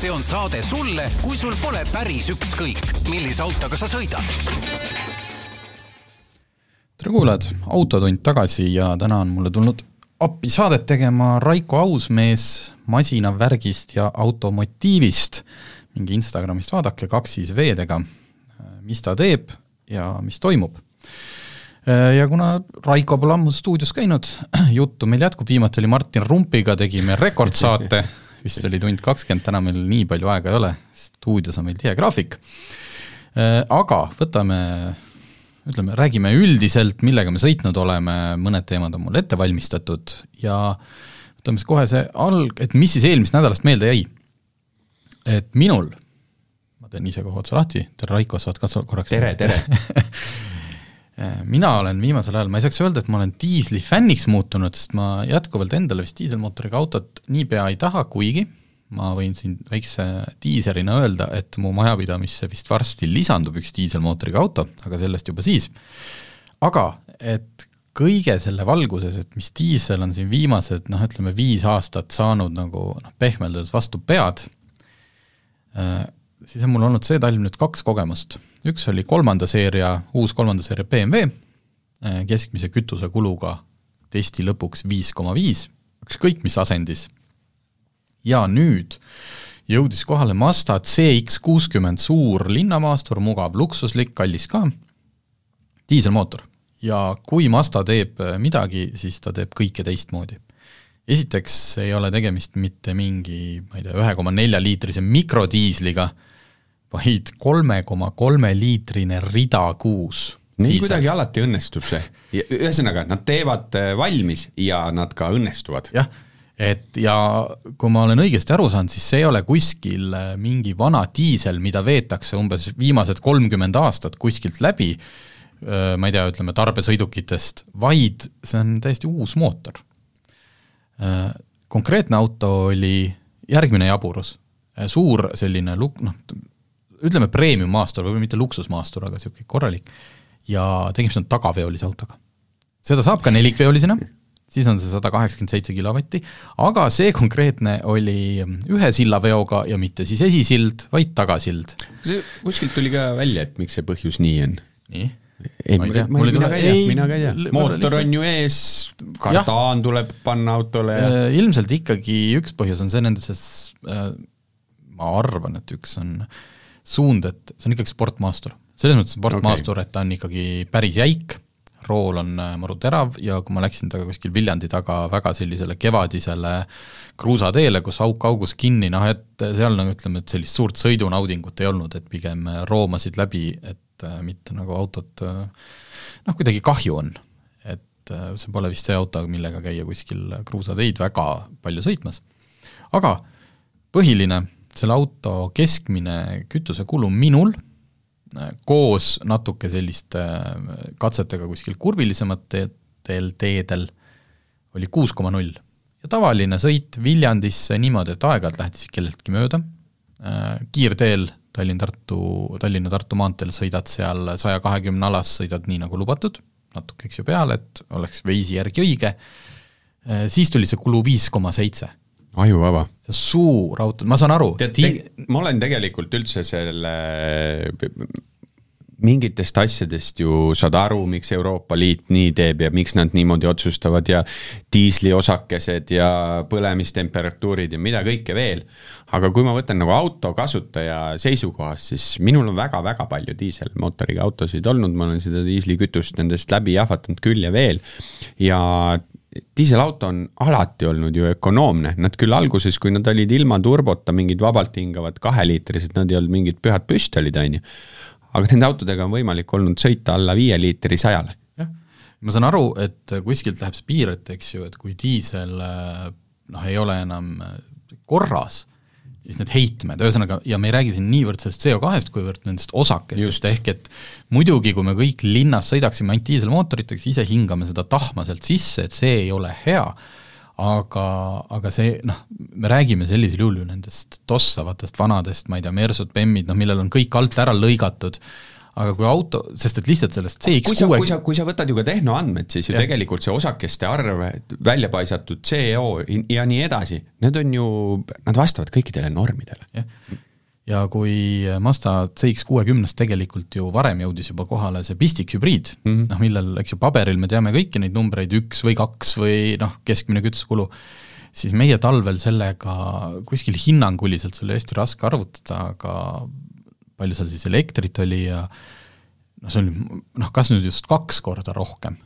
see on saade sulle, kui sul pole päris ükskõik, millise autoga sa sõidad. tere kuulajad, Autotund tagasi ja täna on mulle tulnud appi saadet tegema Raiko Ausmees masinavärgist ja automotiivist. minge Instagramist vaadake, kaks siis V-dega, mis ta teeb ja mis toimub ja kuna Raiko pole ammu stuudios käinud, juttu meil jätkub, viimati oli Martin Rumpiga, tegime rekordsaate vist oli tund kakskümmend, täna meil nii palju aega ei ole, stuudios on meil tihe graafik. Äh, aga võtame, ütleme, räägime üldiselt, millega me sõitnud oleme, mõned teemad on mul ette valmistatud ja võtame siis kohe see alg-, et mis siis eelmisest nädalast meelde jäi. et minul, ma teen ise kohe otsa lahti, tere Raiko, saad ka korraks tere, tere mina olen viimasel ajal, ma ei saaks öelda, et ma olen diisli fänniks muutunud, sest ma jätkuvalt endale vist diiselmootoriga autot niipea ei taha, kuigi ma võin siin väikse diiserina öelda, et mu majapidamisse vist varsti lisandub üks diiselmootoriga auto, aga sellest juba siis. aga et kõige selle valguses, et mis diisel on siin viimased noh, ütleme viis aastat saanud nagu noh, pehmelt öeldes vastu pead, äh, siis on mul olnud see talv nüüd kaks kogemust. üks oli kolmanda seeria, uus kolmanda seeria BMW, äh, keskmise kütusekuluga testi lõpuks viis koma viis, ükskõik mis asendis. ja nüüd jõudis kohale Mazda CX kuuskümmend, suur linnamaastur, mugav, luksuslik, kallis ka, diiselmootor. ja kui Mazda teeb midagi, siis ta teeb kõike teistmoodi esiteks ei ole tegemist mitte mingi, ma ei tea, ühe koma nelja liitrise mikrodiisliga, vaid kolme koma kolme liitrine rida kuus. nii Diisel. kuidagi alati õnnestub see, ühesõnaga, nad teevad äh, valmis ja nad ka õnnestuvad. jah, et ja kui ma olen õigesti aru saanud, siis see ei ole kuskil äh, mingi vana diisel, mida veetakse umbes viimased kolmkümmend aastat kuskilt läbi, äh, ma ei tea, ütleme tarbesõidukitest, vaid see on täiesti uus mootor. Konkreetne auto oli järgmine jaburus, suur selline luk-, noh, ütleme premium-maastur või mitte luksusmaastur, aga niisugune korralik, ja tegemist on tagaveolise autoga. seda saab ka nelikveolisena, siis on see sada kaheksakümmend seitse kilovatti, aga see konkreetne oli ühe sillaveoga ja mitte siis esisild, vaid tagasild. kuskilt tuli ka välja, et miks see põhjus nii on? nii? ei, ma ei tea, mina ka ei tea, mina ka ei tea, mootor on ju ees, kardaan tuleb panna autole ja äh, ilmselt ikkagi üks põhjus on see nendes, äh, ma arvan, et üks on äh, suund, et see on ikkagi sportmaastur. selles mõttes sportmaastur okay., et ta on ikkagi päris jäik, rool on äh, maru terav ja kui ma läksin temaga kuskil Viljandi taga väga sellisele kevadisele kruusateele, kus auk augus kinni, noh et seal nagu ütleme, et sellist suurt sõidunaudingut ei olnud, et pigem äh, roomasid läbi, et äh, mitte nagu autot noh, kuidagi kahju on. et see pole vist see auto, millega käia kuskil kruusateid väga palju sõitmas. aga põhiline selle auto keskmine kütusekulu minul koos natuke selliste katsetega kuskil kurvilisematel teedel oli kuus koma null. ja tavaline sõit Viljandisse niimoodi, et aeg-ajalt lähed siis kelleltki mööda, kiirteel Tallinn-Tartu, Tallinna-Tartu maanteel sõidad seal saja kahekümne alas, sõidad nii, nagu lubatud, natuke, eks ju, peale, et oleks veisi järgi õige, siis tuli see kulu viis koma seitse ajuvaba. suur auto, ma saan aru. tead Ti..., ma olen tegelikult üldse selle mingitest asjadest ju saad aru, miks Euroopa Liit nii teeb ja miks nad niimoodi otsustavad ja diisliosakesed ja põlemistemperatuurid ja mida kõike veel. aga kui ma võtan nagu auto kasutaja seisukohast, siis minul on väga-väga palju diiselmootoriga autosid olnud, ma olen seda diislikütust nendest läbi jahvatanud küll ja veel. ja diiselauto on alati olnud ju ökonoomne, nad küll alguses, kui nad olid ilma turbota mingid vabalt hingavad kaheliitrised, nad ei olnud mingid pühad püstolid, on ju. aga nende autodega on võimalik olnud sõita alla viie liitri sajale. jah, ma saan aru, et kuskilt läheb see piir, et eks ju, et kui diisel noh, ei ole enam korras, siis need heitmed, ühesõnaga, ja me ei räägi siin niivõrd sellest CO2-st, kuivõrd nendest osakestest, ehk et muidugi, kui me kõik linnas sõidaksime ainult diiselmootoritega, siis ise hingame seda tahma sealt sisse, et see ei ole hea, aga, aga see noh, me räägime sellisel juhul ju nendest tossavatest vanadest, ma ei tea, Mersud, Bemmid, noh millel on kõik alt ära lõigatud, aga kui auto, sest et lihtsalt sellest kui sa, CX6 kui sa, kui sa võtad ju ka tehnoandmed, siis ju Jah. tegelikult see osakeste arv, välja paisatud CO ja nii edasi, need on ju, nad vastavad kõikidele normidele. jah, ja kui Mazda CX-kuuekümnest tegelikult ju varem jõudis juba kohale see pistikhübriid mm, Mhm. -hmm. noh millel, eks ju, paberil me teame kõiki neid numbreid, üks või kaks või noh, keskmine kütusekulu, siis meie talvel sellega kuskil hinnanguliselt, see oli hästi raske arvutada, aga palju seal siis elektrit oli ja noh, see oli noh, kas nüüd just kaks korda rohkem,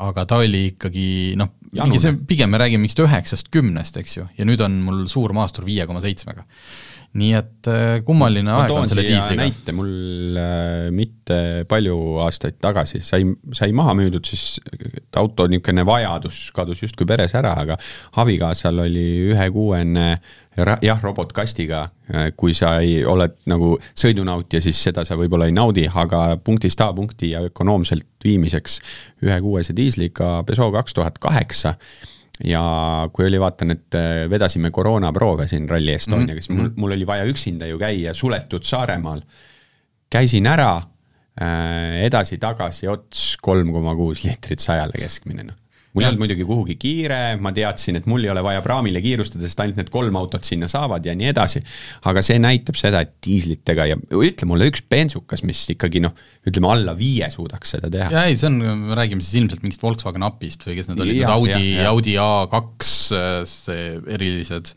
aga ta oli ikkagi noh, mingi see, pigem me räägime mingist üheksast, kümnest, eks ju, ja nüüd on mul suur maastur viie koma seitsmega. nii et äh, kummaline ma aeg on selle diisliga. näite, mul äh, mitte palju aastaid tagasi sai, sai maha müüdud, siis auto niisugune vajadus kadus justkui peres ära, aga abikaasal oli ühekuuene jah, robotkastiga, kui sa ei, oled nagu sõidunautija, siis seda sa võib-olla ei naudi, aga punktist A punkti ja ökonoomselt viimiseks ühekuuese diisliga Peugeot kaks tuhat kaheksa ja kui oli, vaatan, et äh, vedasime koroonaproove siin Rally Estoniaga mm, -hmm. siis mul, mul oli vaja üksinda ju käia suletud Saaremaal. käisin ära äh,, edasi-tagasi ots kolm koma kuus liitrit sajale keskmine, noh. Mul ei olnud muidugi kuhugi kiire, ma teadsin, et mul ei ole vaja praamile kiirustada, sest ainult need kolm autot sinna saavad ja nii edasi. aga see näitab seda, et diislitega ja ütle mulle üks bensukas, mis ikkagi noh, ütleme alla viie suudaks seda teha. jaa, ei, see on, me räägime siis ilmselt mingist Volkswagen Upist või kes need olid, need Audi. Audi A2, see erilised,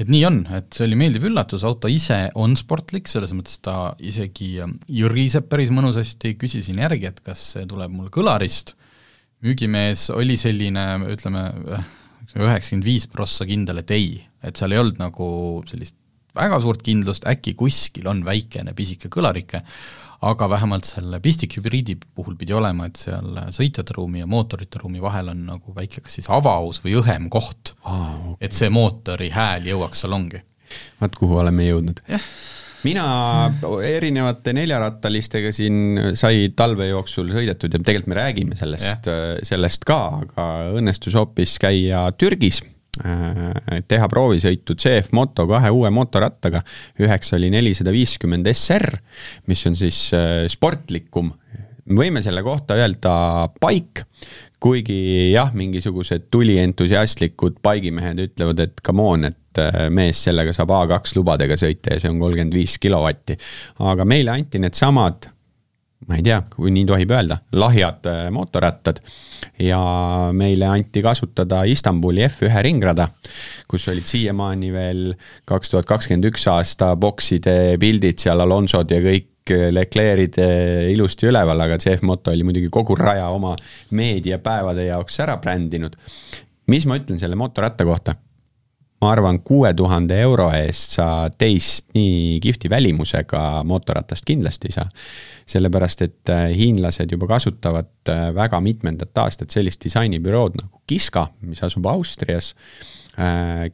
et nii on, et see oli meeldiv üllatus, auto ise on sportlik, selles mõttes ta isegi jõriseb päris mõnusasti, küsisin järgi, et kas see tuleb mul kõlarist, müügimees oli selline, ütleme, üheksakümmend viis prossa kindel, et ei, et seal ei olnud nagu sellist väga suurt kindlust, äkki kuskil on väikene pisike kõlarike, aga vähemalt selle pistikhübriidi puhul pidi olema, et seal sõitjate ruumi ja mootorite ruumi vahel on nagu väike kas siis avaus või õhem koht Aa, okei. et see mootori hääl jõuaks salongi. vaat kuhu oleme jõudnud Jah. Mina erinevate neljarattalistega siin sai talve jooksul sõidetud ja tegelikult me räägime sellest, sellest ka, aga õnnestus hoopis käia Türgis äh, teha proovisõitu CF Moto kahe uue mootorrattaga. üheks oli nelisada viiskümmend SR, mis on siis äh, sportlikum. me võime selle kohta öelda paik, kuigi jah, mingisugused tulientusiastlikud paigimehed ütlevad, et come on, et äh, mees, sellega saab A2 lubadega sõita ja see on kolmkümmend viis kilovatti. aga meile anti needsamad ma ei tea, kui nii tohib öelda, lahjad äh, mootorrattad ja meile anti kasutada Istanbuli F1 ringrada, kus olid siiamaani veel kaks tuhat kakskümmend üks aasta bokside pildid seal, Alonsod ja kõik Leclerc'id äh, ilusti üleval, aga CF Moto oli muidugi kogu raja oma meediapäevade jaoks ära brändinud. mis ma ütlen selle mootorratta kohta? Ma arvan, kuue tuhande euro eest sa teist nii kihvti välimusega mootorratast kindlasti ei saa. sellepärast, et äh, hiinlased juba kasutavad äh, väga mitmendat aastat sellist disainibürood nagu Kiska, mis asub Austrias,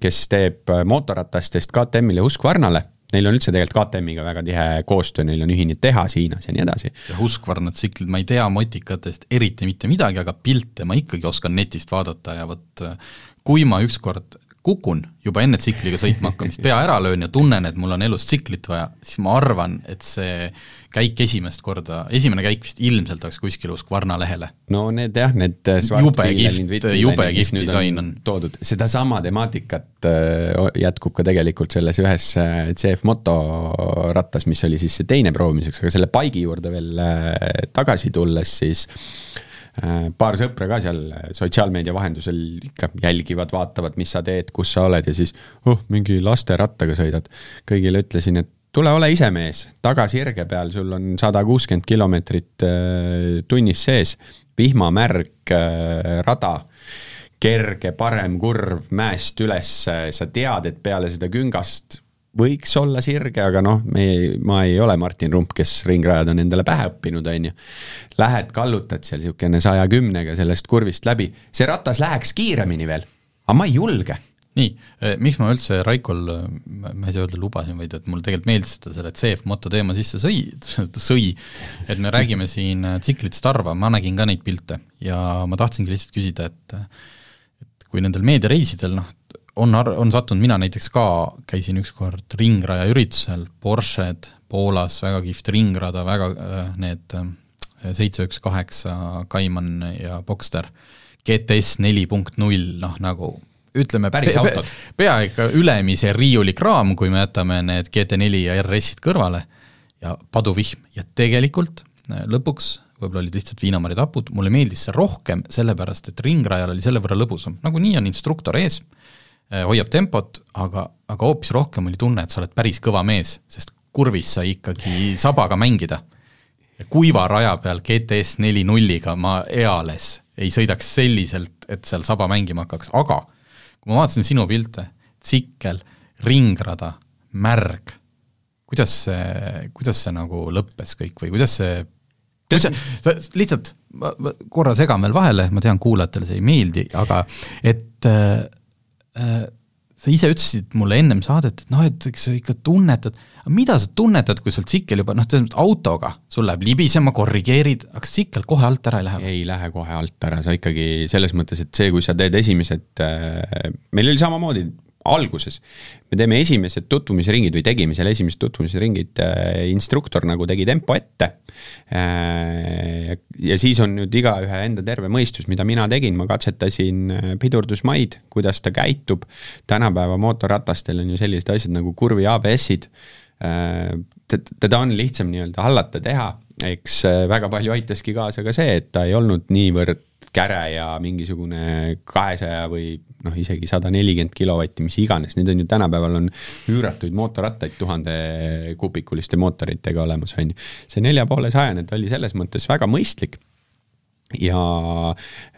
kes teeb mootorratastest KTM-ile Husqvarnale neil on üldse tegelikult KTM-iga väga tihe koostöö, neil on ühine tehas Hiinas ja nii edasi. ja Husqvarna tsiklid, ma ei tea motikatest eriti mitte midagi, aga pilte ma ikkagi oskan netist vaadata ja vot kui ma ükskord kukun juba enne tsikliga sõitma hakkamist, pea ära löön ja tunnen, et mul on elus tsiklit vaja, siis ma arvan, et see käik esimest korda, esimene käik vist ilmselt oleks kuskil Husqvarna lehele. no need jah, need jube kihvt, jube kihvt disain on. toodud, sedasama temaatikat äh, jätkub ka tegelikult selles ühes äh, CF Moto rattas, mis oli siis see teine proovimiseks, aga selle paigi juurde veel äh, tagasi tulles, siis paar sõpra ka seal sotsiaalmeedia vahendusel ikka jälgivad, vaatavad, mis sa teed, kus sa oled ja siis oh, mingi lasterattaga sõidad. kõigile ütlesin, et tule ole ise mees, taga sirge peal, sul on sada kuuskümmend kilomeetrit tunnis sees, vihmamärg rada, kerge parem kurv mäest üles, sa tead, et peale seda küngast võiks olla sirge, aga noh, me ma ei ole Martin Rump, kes ringrajad on endale pähe õppinud, on ju. Lähed, kallutad seal niisugune saja kümnega sellest kurvist läbi, see ratas läheks kiiremini veel, aga ma ei julge nii, miks ma üldse Raikol, ma ei saa öelda lubasin, vaid et mul tegelikult meeldis, et ta selle CF moto teema sisse sõi, sõi, et me räägime siin tsiklitest harva, ma nägin ka neid pilte ja ma tahtsingi lihtsalt küsida, et et kui nendel meediareisidel noh, on, on sattunud, mina näiteks ka käisin ükskord ringraja üritusel, Porsched Poolas, väga kihvt ringrada, väga äh, need seitse üks kaheksa Cayman ja Boxster, GTS neli punkt null, noh nagu ütleme, päris autod pe. pea ikka ülemise riiulikraam, kui me jätame need GT4 ja RS-id kõrvale ja paduvihm. Ja tegelikult lõpuks võib-olla olid lihtsalt viinamarjatapud, mulle meeldis see rohkem, sellepärast et ringrajal oli selle võrra lõbusam, nagunii on instruktor ees, hoiab tempot, aga, aga hoopis rohkem oli tunne, et sa oled päris kõva mees, sest kurvis sai ikkagi sabaga mängida. kuiva raja peal GTS neli nulliga ma eales ei sõidaks selliselt, et seal saba mängima hakkaks, aga kui ma vaatasin sinu pilte, tsikkel, ringrada, märg, kuidas see, kuidas see nagu lõppes kõik või kuidas see kui sa, sa lihtsalt, ma, ma korra segan veel vahele, ma tean, kuulajatele see ei meeldi, aga et äh, äh, sa ise ütlesid mulle ennem saadet, et noh, et eks sa ikka tunnetad, aga mida sa tunnetad, kui sul tsikkel juba noh, tähendab autoga, sul läheb libisema, korrigeerid, aga tsikkel kohe alt ära ei lähe? ei lähe kohe alt ära, sa ikkagi selles mõttes, et see, kui sa teed esimesed äh,, meil oli samamoodi alguses. me teeme esimesed tutvumisringid või tegime seal esimesed tutvumisringid äh,, instruktor nagu tegi tempo ette äh,. ja siis on nüüd igaühe enda terve mõistus, mida mina tegin, ma katsetasin äh, pidurdusmaid, kuidas ta käitub. tänapäeva mootorratastel on ju sellised asjad nagu kurvi ABS-id teda on lihtsam nii-öelda hallata, teha eks väga palju aitaski kaasa ka see, et ta ei olnud niivõrd käre ja mingisugune kahesaja või noh, isegi sada nelikümmend kilovatti, mis iganes, need on ju tänapäeval on üüratuid mootorrattaid tuhandekuubikuliste mootoritega olemas, on ju. see nelja poole sajane, ta oli selles mõttes väga mõistlik ja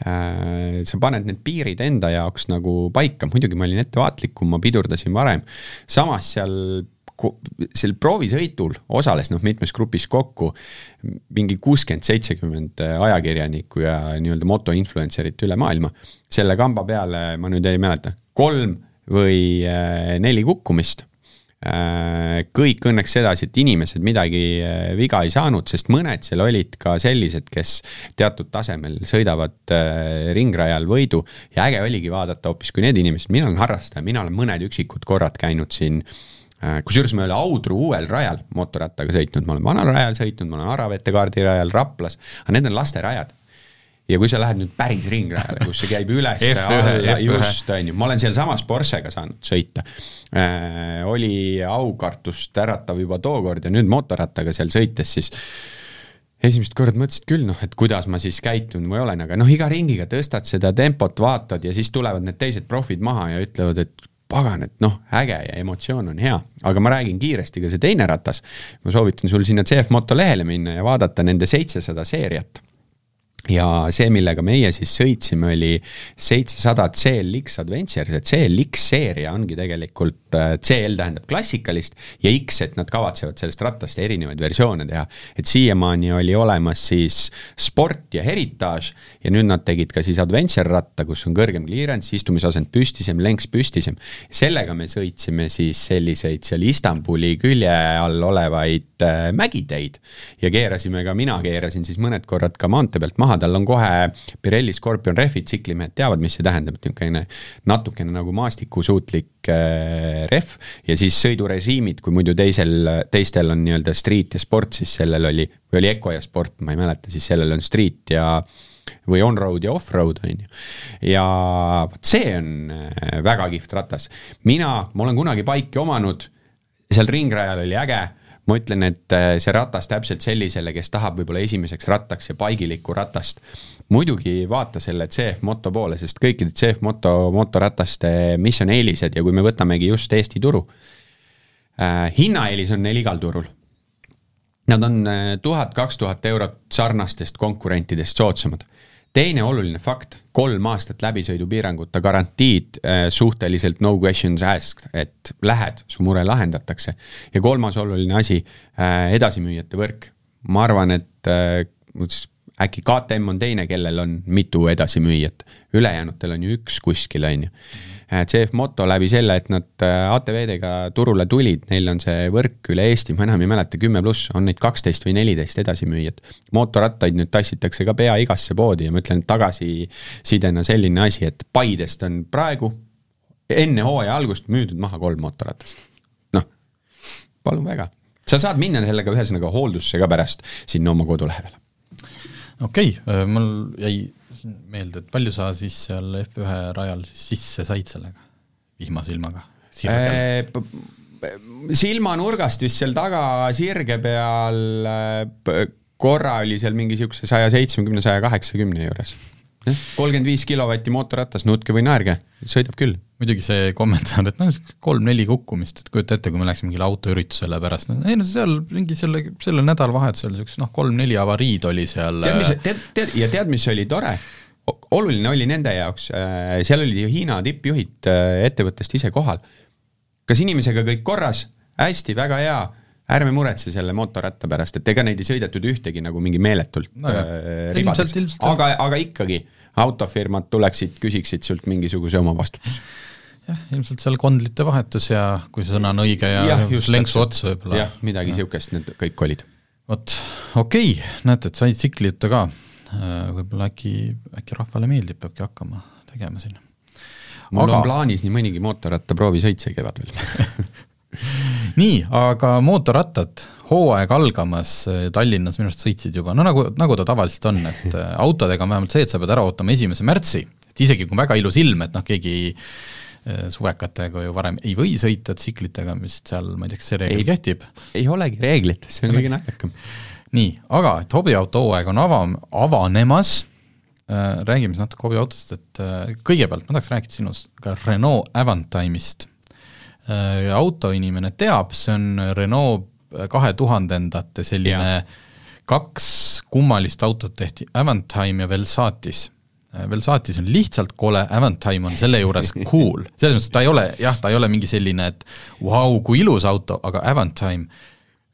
äh, sa paned need piirid enda jaoks nagu paika, muidugi ma olin ettevaatlikum, ma pidurdasin varem, samas seal sel proovisõitul osales noh, mitmes grupis kokku mingi kuuskümmend, seitsekümmend ajakirjanikku ja nii-öelda motoinfluencer'it üle maailma. selle kamba peale, ma nüüd ei mäleta, kolm või äh, neli kukkumist. Äh, kõik õnneks sedasi, et inimesed midagi äh, viga ei saanud, sest mõned seal olid ka sellised, kes teatud tasemel sõidavad ringrajal võidu. Ja äge oligi vaadata hoopis, kui need inimesed, mina olen harrastaja, mina olen mõned üksikud korrad käinud siin äh, kusjuures ma ei ole Audru uuel rajal mootorrattaga sõitnud, ma olen vanal rajal sõitnud, ma olen Aravete kaardirajal, Raplas, aga need on lasterajad. ja kui sa lähed nüüd päris ringrajale, kus see käib üles alla, just, on ju, ma olen sealsamas Porschega saanud sõita äh,. oli aukartust äratav juba tookord ja nüüd mootorrattaga seal sõites siis esimest korda mõtlesid küll noh, et kuidas ma siis käitun või olen, aga noh, iga ringiga tõstad seda tempot, vaatad ja siis tulevad need teised profid maha ja ütlevad, et pagan, et noh, äge ja emotsioon on hea, aga ma räägin kiiresti ka see teine ratas. ma soovitan sul sinna CF Moto lehele minna ja vaadata nende seitsesada seeriat ja see, millega meie siis sõitsime, oli seitsesada CLX Adventure, see CLX seeria ongi tegelikult, äh, CL tähendab klassikalist ja X, et nad kavatsevad sellest rattast erinevaid versioone teha. et siiamaani oli olemas siis Sport ja Heritage ja nüüd nad tegid ka siis Adventure ratta, kus on kõrgem clearance, istumisasend püstisem, lenks püstisem. sellega me sõitsime siis selliseid seal Istanbuli külje all olevaid äh, mägiteid ja keerasime ka, mina keerasin siis mõned korrad ka maantee pealt maha, tal on kohe Pirelli Scorpion rehvid, tsiklimehed teavad, mis see tähendab, et niisugune natukene nagu maastikusuutlik äh, rehv ja siis sõidurežiimid, kui muidu teisel, teistel on nii-öelda street ja sport, siis sellel oli, või oli Eco ja sport, ma ei mäleta, siis sellel on street ja või on-road ja off-road, on ju. ja vot see on äh, väga kihvt ratas. mina, ma olen kunagi paiki omanud, seal ringrajal oli äge ma ütlen, et äh, see ratas täpselt sellisele, kes tahab võib-olla esimeseks rattaks ja paigilikku ratast, muidugi vaata selle CF Moto poole, sest kõikide CF Moto motorataste, mis on eelised ja kui me võtamegi just Eesti turu äh,, hinnaeelis on neil igal turul. Nad on äh, tuhat, kaks tuhat eurot sarnastest konkurentidest soodsamad teine oluline fakt, kolm aastat läbisõidupiiranguta garantiid äh, suhteliselt no questions asked, et lähed, su mure lahendatakse. ja kolmas oluline asi äh,, edasimüüjate võrk. ma arvan, et äh, äkki KTM on teine, kellel on mitu edasimüüjat, ülejäänutel on ju üks kuskil, on ju CF Moto läbi selle, et nad äh, ATV-dega turule tulid, neil on see võrk üle Eesti, ma enam ei mäleta, kümme pluss, on neid kaksteist või neliteist edasimüüjat. mootorrattaid nüüd tassitakse ka pea igasse poodi ja ma ütlen tagasisidena selline asi, et Paidest on praegu enne hooaja algust müüdud maha kolm mootorratast. noh, palun väga. sa saad minna sellega ühesõnaga hooldusse ka pärast sinna oma kodu lähedale. okei okay,, mul jäi meelde, et palju sa siis seal F1 rajal siis sisse said sellega, vihmasilmaga? silmanurgast vist seal taga sirge peal korra oli seal mingi niisuguse saja seitsmekümne, saja kaheksakümne juures. Kolmkümmend viis kilovatti mootorratas, nutke või naerge, sõidab küll. muidugi see kommentaar, et noh, kolm-neli kukkumist, et kujuta ette, kui me läheks mingile autoüritusele pärast, no ei no seal mingi selle, sellel nädalavahetusel niisugused noh, kolm-neli avariid oli seal. tead, mis, tead, tead ja tead, mis oli tore? oluline oli nende jaoks, äh, seal olid ju Hiina tippjuhid äh, ettevõttest ise kohal. kas inimesega kõik korras? hästi, väga hea ärme muretse selle mootorratta pärast, et ega neid ei sõidetud ühtegi nagu mingi meeletult no äh, ribadeks, aga, aga ikkagi autofirmad tuleksid, küsiksid sult mingisuguse oma vastutuse. jah, ilmselt seal kondlite vahetus ja kui see sõna on õige ja, ja lenksu ots võib-olla. jah, midagi niisugust need kõik olid. vot, okei okay., näete, et said tsikli juttu ka, äh, võib-olla äkki, äkki rahvale meeldib, peabki hakkama tegema siin. mul aga... on plaanis nii mõnigi mootorrattaproovisõit see kevad veel nii, aga mootorrattad, hooaeg algamas, Tallinnas minu arust sõitsid juba, no nagu, nagu ta tavaliselt on, et äh, autodega on vähemalt see, et sa pead ära ootama esimese märtsi, et isegi kui on väga ilus ilm, et noh, keegi äh, suvekatega ju varem ei või sõita tsiklitega, mis seal, ma ei tea, kas see reegel kehtib? ei olegi reeglit, see on kõige naljakam. nii, aga et hobiauto hooaeg on ava-, avanemas äh,, räägime siis natuke hobiautodest, et äh, kõigepealt ma tahaks rääkida sinust ka Renault Avantime'ist Äh, autoinimene teab, see on Renault kahe tuhandendate selline ja. kaks kummalist autot tehti, Avantime ja Velsatis. Velsatis on lihtsalt kole, Avantime on selle juures cool, selles mõttes, ta ei ole, jah, ta ei ole mingi selline, et vau wow,, kui ilus auto, aga Avantime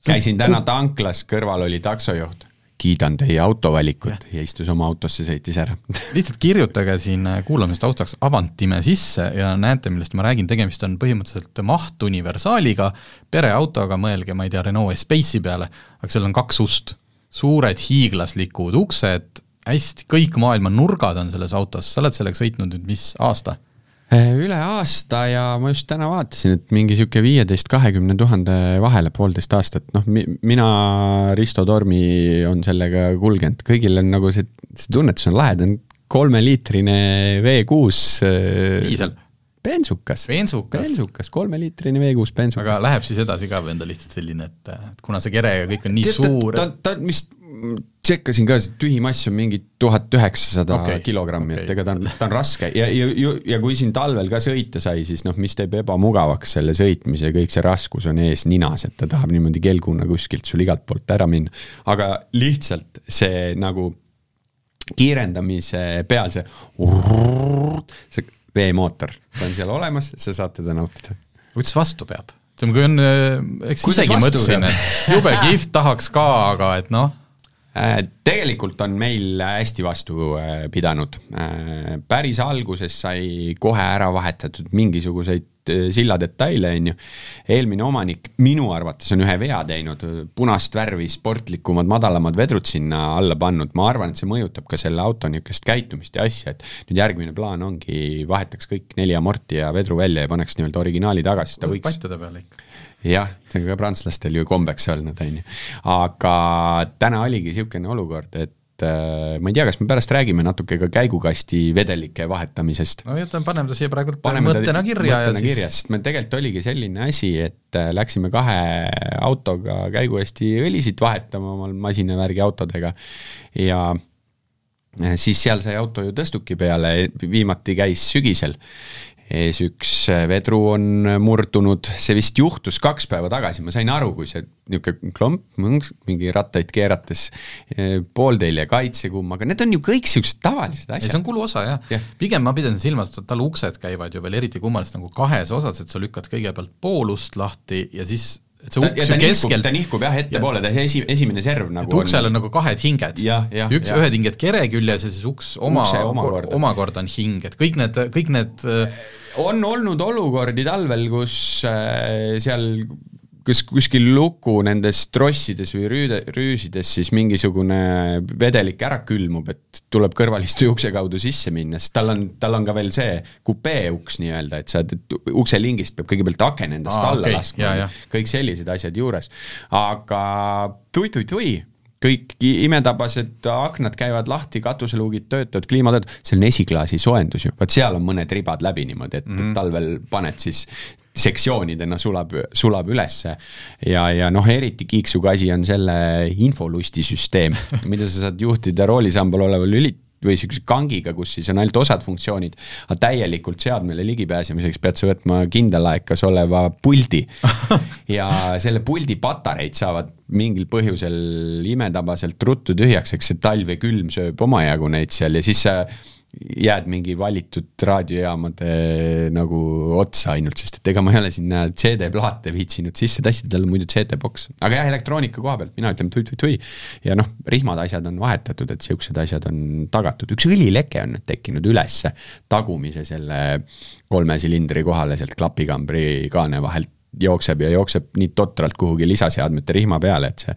käisin täna tanklas, kõrval oli taksojuht kiidan teie autovalikut ja, ja istus oma autosse, sõitis ära. Lihtsalt kirjutage siin äh, kuulamise taustaks Avantime sisse ja näete, millest ma räägin, tegemist on põhimõtteliselt mahtuniversaaliga, pereautoga, mõelge, ma ei tea, Renault Espace'i peale, aga seal on kaks ust, suured hiiglaslikud uksed, hästi, kõik maailma nurgad on selles autos, sa oled sellega sõitnud nüüd mis aasta? Äh, üle aasta ja ma just täna vaatasin, et mingi sihuke viieteist, kahekümne tuhande vahele poolteist aastat, noh mi,, mina, Risto Tormi on sellega kulgenud, kõigil on nagu see, see tunnetus on lahe, ta on kolmeliitrine V6 äh, diisel bensukas. bensukas, bensukas, kolmeliitrine V6 bensukas. aga läheb siis edasi ka või on ta lihtsalt selline, et, et kuna see kere ja kõik on nii Tead, suur ta, ta, ta vist tšekkasin ka, see tühimass on mingi tuhat üheksasada okay. kilogrammi okay., et ega ta on, ta on raske ja, ja, ja kui siin talvel ka sõita sai, siis noh, mis teeb ebamugavaks selle sõitmise, kõik see raskus on ees ninas, et ta tahab niimoodi kelguna kuskilt sul igalt poolt ära minna. aga lihtsalt see nagu kiirendamise peal see, see veemootor, ta on seal olemas, sa saad teda nautida. kuidas vastu peab? ütleme, kui on, eks isegi mõtlesin, et jube kihvt tahaks ka, aga et noh tegelikult on meil hästi vastu äh, pidanud. Äh, päris alguses sai kohe ära vahetatud mingisuguseid silladetaile, on ju. eelmine omanik minu arvates on ühe vea teinud, punast värvi sportlikumad, madalamad vedrud sinna alla pannud, ma arvan, et see mõjutab ka selle auto niisugust käitumist ja asja, et nüüd järgmine plaan ongi, vahetaks kõik neli amorti ja vedru välja ja paneks nii-öelda originaali tagasi, ta võiks patjade peale ikka jah, see on ka prantslastel ju kombeks olnud, on ju. aga täna oligi niisugune olukord, et äh, ma ei tea, kas me pärast räägime natuke ka käigukasti vedelike vahetamisest. no jätame, paneme ta siia praegu mõttena kirja mõttena ja siis kirja, sest meil tegelikult oligi selline asi, et äh, läksime kahe autoga käigukasti õlisid vahetama omal masinavärgi autodega ja äh, siis seal sai auto ju tõstuki peale, viimati käis sügisel ees üks äh, vedru on murdunud, see vist juhtus kaks päeva tagasi, ma sain aru, kui see niisugune klomp, mingi rattaid keerates, äh, pooltelje kaitsekumm, aga need on ju kõik niisugused tavalised asjad. see on kuluosa jah ja., pigem ma pidasin silmas, et tal uksed käivad ju veel eriti kummaliselt nagu kahes osas, et sa lükkad kõigepealt pool ust lahti ja siis et see uks ju keskelt ta nihkub jah ettepoole, ta esi, esimene serv nagu et uksel on, on nagu kahed hinged. üks, ühed hinged kere küljes ja siis uks oma, omakorda. omakorda on hing, et kõik need, kõik need on olnud olukordi talvel, kus äh, seal kas kuskil luku nendes trossides või rüüde, rüüsides siis mingisugune vedelik ära külmub, et tuleb kõrvalistu ukse kaudu sisse minna, sest tal on, tal on ka veel see kupee uks nii-öelda, et sa, ukselingist peab kõigepealt aken endast Aa, alla okay. laskma, kõik sellised asjad juures. aga tui-tui-tui kõik imetabased aknad käivad lahti, katuseluugid töötavad, kliima töötab, see on esiklaasi soojendus ju, vot seal on mõned ribad läbi niimoodi, et mm -hmm. talvel paned siis sektsioonidena sulab, sulab ülesse. ja, ja noh, eriti kiiksuga asi on selle infolustisüsteem, mida sa saad juhtida roolisambal oleval lülit-, või sihukese kangiga, kus siis on ainult osad funktsioonid, aga täielikult seadmele ligipääsemiseks pead sa võtma kindlalaekas oleva puldi. ja selle puldi patareid saavad mingil põhjusel imetabaselt ruttu tühjaks, eks see talv ja külm sööb omajagu neid seal ja siis sa jääd mingi valitud raadiojaamade nagu otsa ainult, sest et ega ma ei ole sinna CD-plaate viitsinud sisse tassida, tal on muidu CD-boks. aga jah, elektroonika koha pealt mina ütlen tui-tui-tui ja noh, rihmad asjad on vahetatud, et siuksed asjad on tagatud, üks õlileke on nüüd tekkinud ülesse tagumise selle kolme silindri kohale sealt klapikambri kaane vahelt. Jookseb ja jookseb nii totralt kuhugi lisaseadmete rihma peale, et see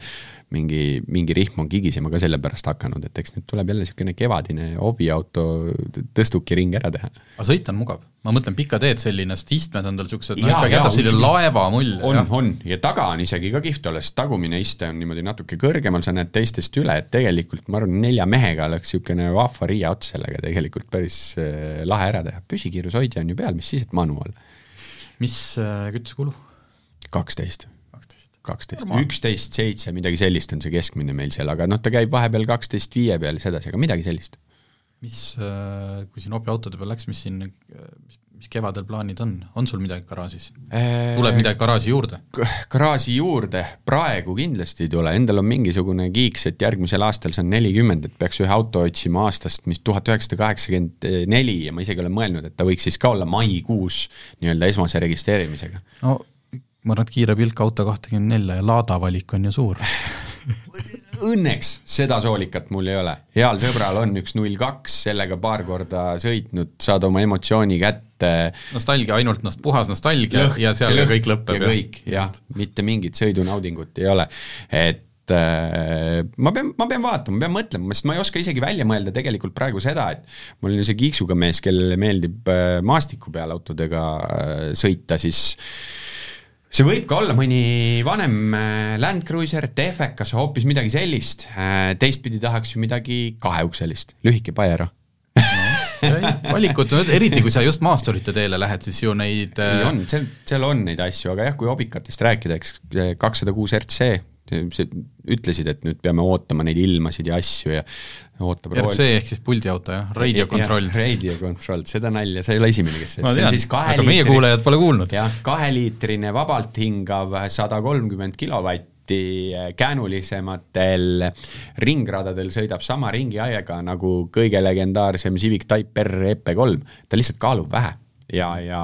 mingi, mingi rihm on kigisema ka sellepärast hakanud, et eks nüüd tuleb jälle niisugune kevadine hobiauto tõstukiring ära teha. aga sõit on mugav, ma mõtlen pikka teed selline, sest istmed on tal niisugused, no ikkagi jätab selline laeva mulje. on, on ja taga on isegi ka kihvt olla, sest tagumine iste on niimoodi natuke kõrgemal, sa näed teistest üle, et tegelikult ma arvan, nelja mehega oleks niisugune vahva riia ots sellega tegelikult päris äh, lahe ära teha, püsikiirushoidja on ju peal, mis siis, et manual. mis äh, kütusekulu? kaksteist kaksteist, üksteist, seitse, midagi sellist on see keskmine meil seal, aga noh, ta käib vahepeal kaksteist viie peal sedasi, aga midagi sellist. mis, äh, kui siin hobiautode peal läks, mis siin, mis, mis kevadel plaanid on, on sul midagi garaažis? tuleb midagi garaaži juurde? garaaži juurde praegu kindlasti ei tule, endal on mingisugune kiiks, et järgmisel aastal on nelikümmend, et peaks ühe auto otsima aastast, mis tuhat üheksasada kaheksakümmend neli ja ma isegi olen mõelnud, et ta võiks siis ka olla maikuus nii-öelda esmase registreerimisega. no ma arvan, et kiire pilk auto kahtekümmend nelja ja Lada valik on ju suur. Õnneks seda soolikat mul ei ole, heal sõbral on üks null kaks, sellega paar korda sõitnud, saad oma emotsiooni kätte. nostalgia, ainult nost-, puhas nostalgia lõhk, ja seal lõhk, kõik lõpeb. ja kõik, jah, mitte mingit sõidunaudingut ei ole, et äh, ma pean, ma pean vaatama, ma pean mõtlema, sest ma ei oska isegi välja mõelda tegelikult praegu seda, et mul on ju see kiiksuga mees, kellele meeldib äh, maastiku peal autodega äh, sõita, siis see võib ka olla mõni vanem äh, Land Cruiser, TFK-s, hoopis midagi sellist. Äh, teistpidi tahaks ju midagi kaheukselist, lühike Pajero no, valikud, eriti kui sa just maasturite teele lähed, siis ju neid äh, on, seal, seal on neid asju, aga jah, kui obikatest rääkida, eks kakssada kuus RC, ütlesid, et nüüd peame ootama neid ilmasid ja asju ja ootab RC rool... ehk siis puldiauto jah, radio control. Radio control, seda nalja, sa ei ole esimene, kes ma tean, aga liitri... meie kuulajad pole kuulnud. jah, kaheliitrine vabalt hingav sada kolmkümmend kilovatti eh, käänulisematel ringradadel sõidab sama ringiaega nagu kõige legendaarsem Civic Type R EP3, ta lihtsalt kaalub vähe. Ja, ja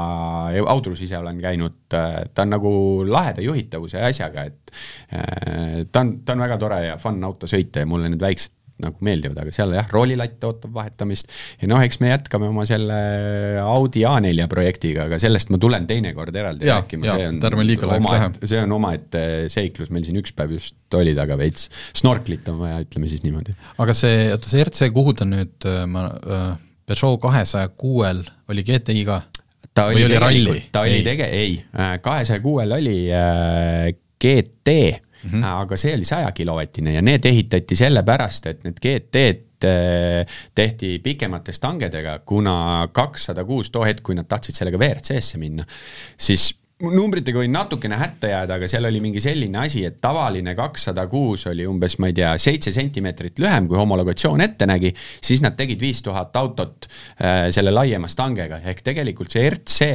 Audrus ise olen käinud, äh, ta on nagu laheda juhitavuse asjaga, et äh, ta on, ta on väga tore ja fun auto sõita ja mulle need väiksed nagu meeldivad, aga seal jah, roolilatt ootab vahetamist ja noh, eks me jätkame oma selle Audi A4 projektiga, aga sellest ma tulen teinekord eraldi ja, rääkima, see on oma, see on omaette seiklus, meil siin üks päev just oli taga veits, snorklit on vaja, ütleme siis niimoodi. aga see, oota see RC, kuhu ta nüüd, ma äh, Peugeot kahesaja kuuel oli GTI ka? ta oli, oli ralli? ta oli tege-, ei, äh, kahesaja kuuel oli äh, GT mm, -hmm. aga see oli sajakilovatine ja need ehitati sellepärast, et need GT-d äh, tehti pikemate stangedega, kuna kakssada kuus too hetk, kui nad tahtsid sellega WRC-sse minna, siis numbritega võin natukene hätta jääda, aga seal oli mingi selline asi, et tavaline kakssada kuus oli umbes, ma ei tea, seitse sentimeetrit lühem, kui homologatsioon ette nägi, siis nad tegid viis tuhat autot äh, selle laiema stangega, ehk tegelikult see RC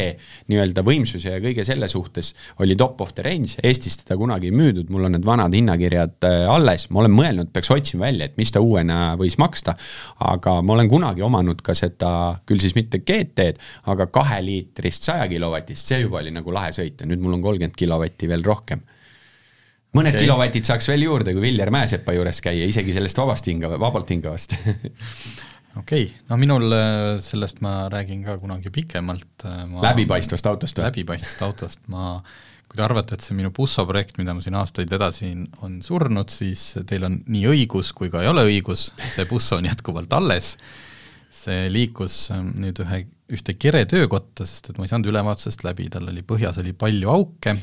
nii-öelda võimsuse ja kõige selle suhtes oli top of the range, Eestis teda kunagi ei müüdud, mul on need vanad hinnakirjad äh, alles, ma olen mõelnud, peaks otsima välja, et mis ta uuena võis maksta, aga ma olen kunagi omanud ka seda, küll siis mitte GT-d, aga kaheliitrist saja kilovatist, see juba oli nagu lahe sõita, nüüd mul on kolmkümmend kilovatti veel rohkem. mõned okay. kilovatid saaks veel juurde, kui Viljar Mäesepa juures käia, isegi sellest vabast hinga, vabalt hingavast okei okay., no minul äh, sellest ma räägin ka kunagi pikemalt. Äh, läbipaistvast autost või? läbipaistvast autost, ma kui te arvate, et see minu Busso projekt, mida ma siin aastaid vedasin, on surnud, siis teil on nii õigus kui ka ei ole õigus, see Busso on jätkuvalt alles, see liikus ähm, nüüd ühe, ühte kere töökotta, sest et ma ei saanud ülevaatusest läbi, tal oli põhjas oli palju auke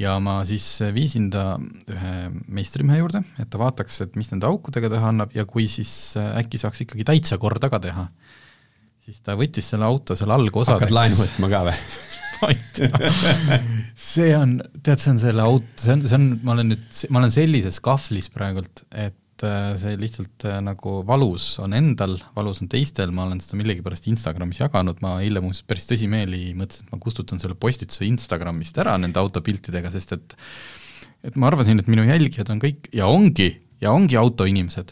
ja ma siis viisin ta ühe meistrimehe juurde, et ta vaataks, et mis nende aukudega teha annab ja kui siis äh, äkki saaks ikkagi täitsa korda ka teha. siis ta võttis selle auto seal algosadeks hakkad laenu võtma ka või? see on, tead, see on selle auto, see on, see on, ma olen nüüd, ma olen sellises kahvlis praegult, et äh, see lihtsalt äh, nagu valus on endal, valus on teistel, ma olen seda millegipärast Instagramis jaganud, ma eile muuseas päris tõsimeeli mõtlesin, et ma kustutan selle postituse Instagramist ära nende autopiltidega, sest et et ma arvasin, et minu jälgijad on kõik ja ongi, ja ongi autoinimesed,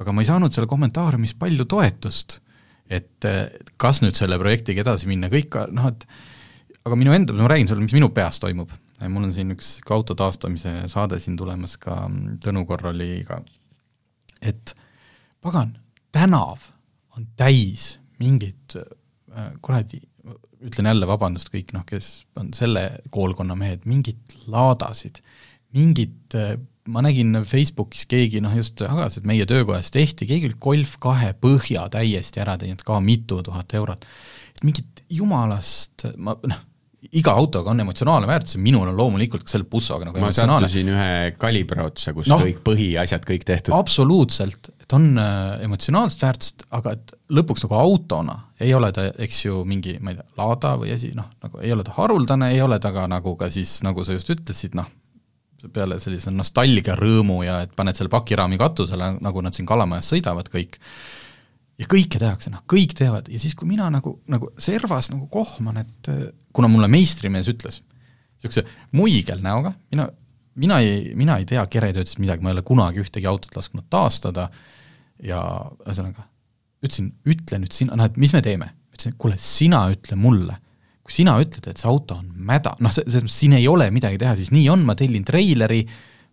aga ma ei saanud selle kommentaariumis palju toetust, et kas nüüd selle projektiga edasi minna, kõik noh, et aga minu enda, ma räägin sulle, mis minu peas toimub. mul on siin üks auto taastamise saade siin tulemas ka Tõnu Korraliga, et pagan, tänav on täis mingit äh, kuradi, ütlen jälle vabandust kõik noh, kes on selle koolkonna mehed, mingit laadasid, mingit äh, ma nägin Facebookis keegi noh, just jagas, et meie töökojas tehti, keegi oli Golf kahe põhja täiesti ära teinud, ka mitu tuhat eurot. et mingit jumalast, ma noh, iga autoga on emotsionaalne väärtus ja minul on loomulikult ka selle bussoga nagu ma sattusin ühe kalibra otsa, kus no, kõik põhiasjad kõik tehtud. absoluutselt, et on äh, emotsionaalset väärtust, aga et lõpuks nagu autona ei ole ta, eks ju, mingi, ma ei tea, Lada või asi, noh, nagu ei ole ta haruldane, ei ole ta ka nagu ka siis, nagu sa just ütlesid, noh, peale sellise nostalgia rõõmu ja et paned selle pakiraami katusele, nagu nad siin Kalamajas sõidavad kõik, ja kõike tehakse, noh, kõik teevad ja siis, kui mina nagu, nagu servas nagu kohman, et kuna mulle meistrimees ütles, niisuguse muigel näoga, mina, mina ei, mina ei tea keretöödest midagi, ma ei ole kunagi ühtegi autot lasknud taastada ja ühesõnaga, ütlesin, ütle nüüd sina, noh et mis me teeme? ütlesin, kuule, sina ütle mulle, kui sina ütled, et see auto on mäda, noh, selles mõttes siin ei ole midagi teha, siis nii on, ma tellin treileri,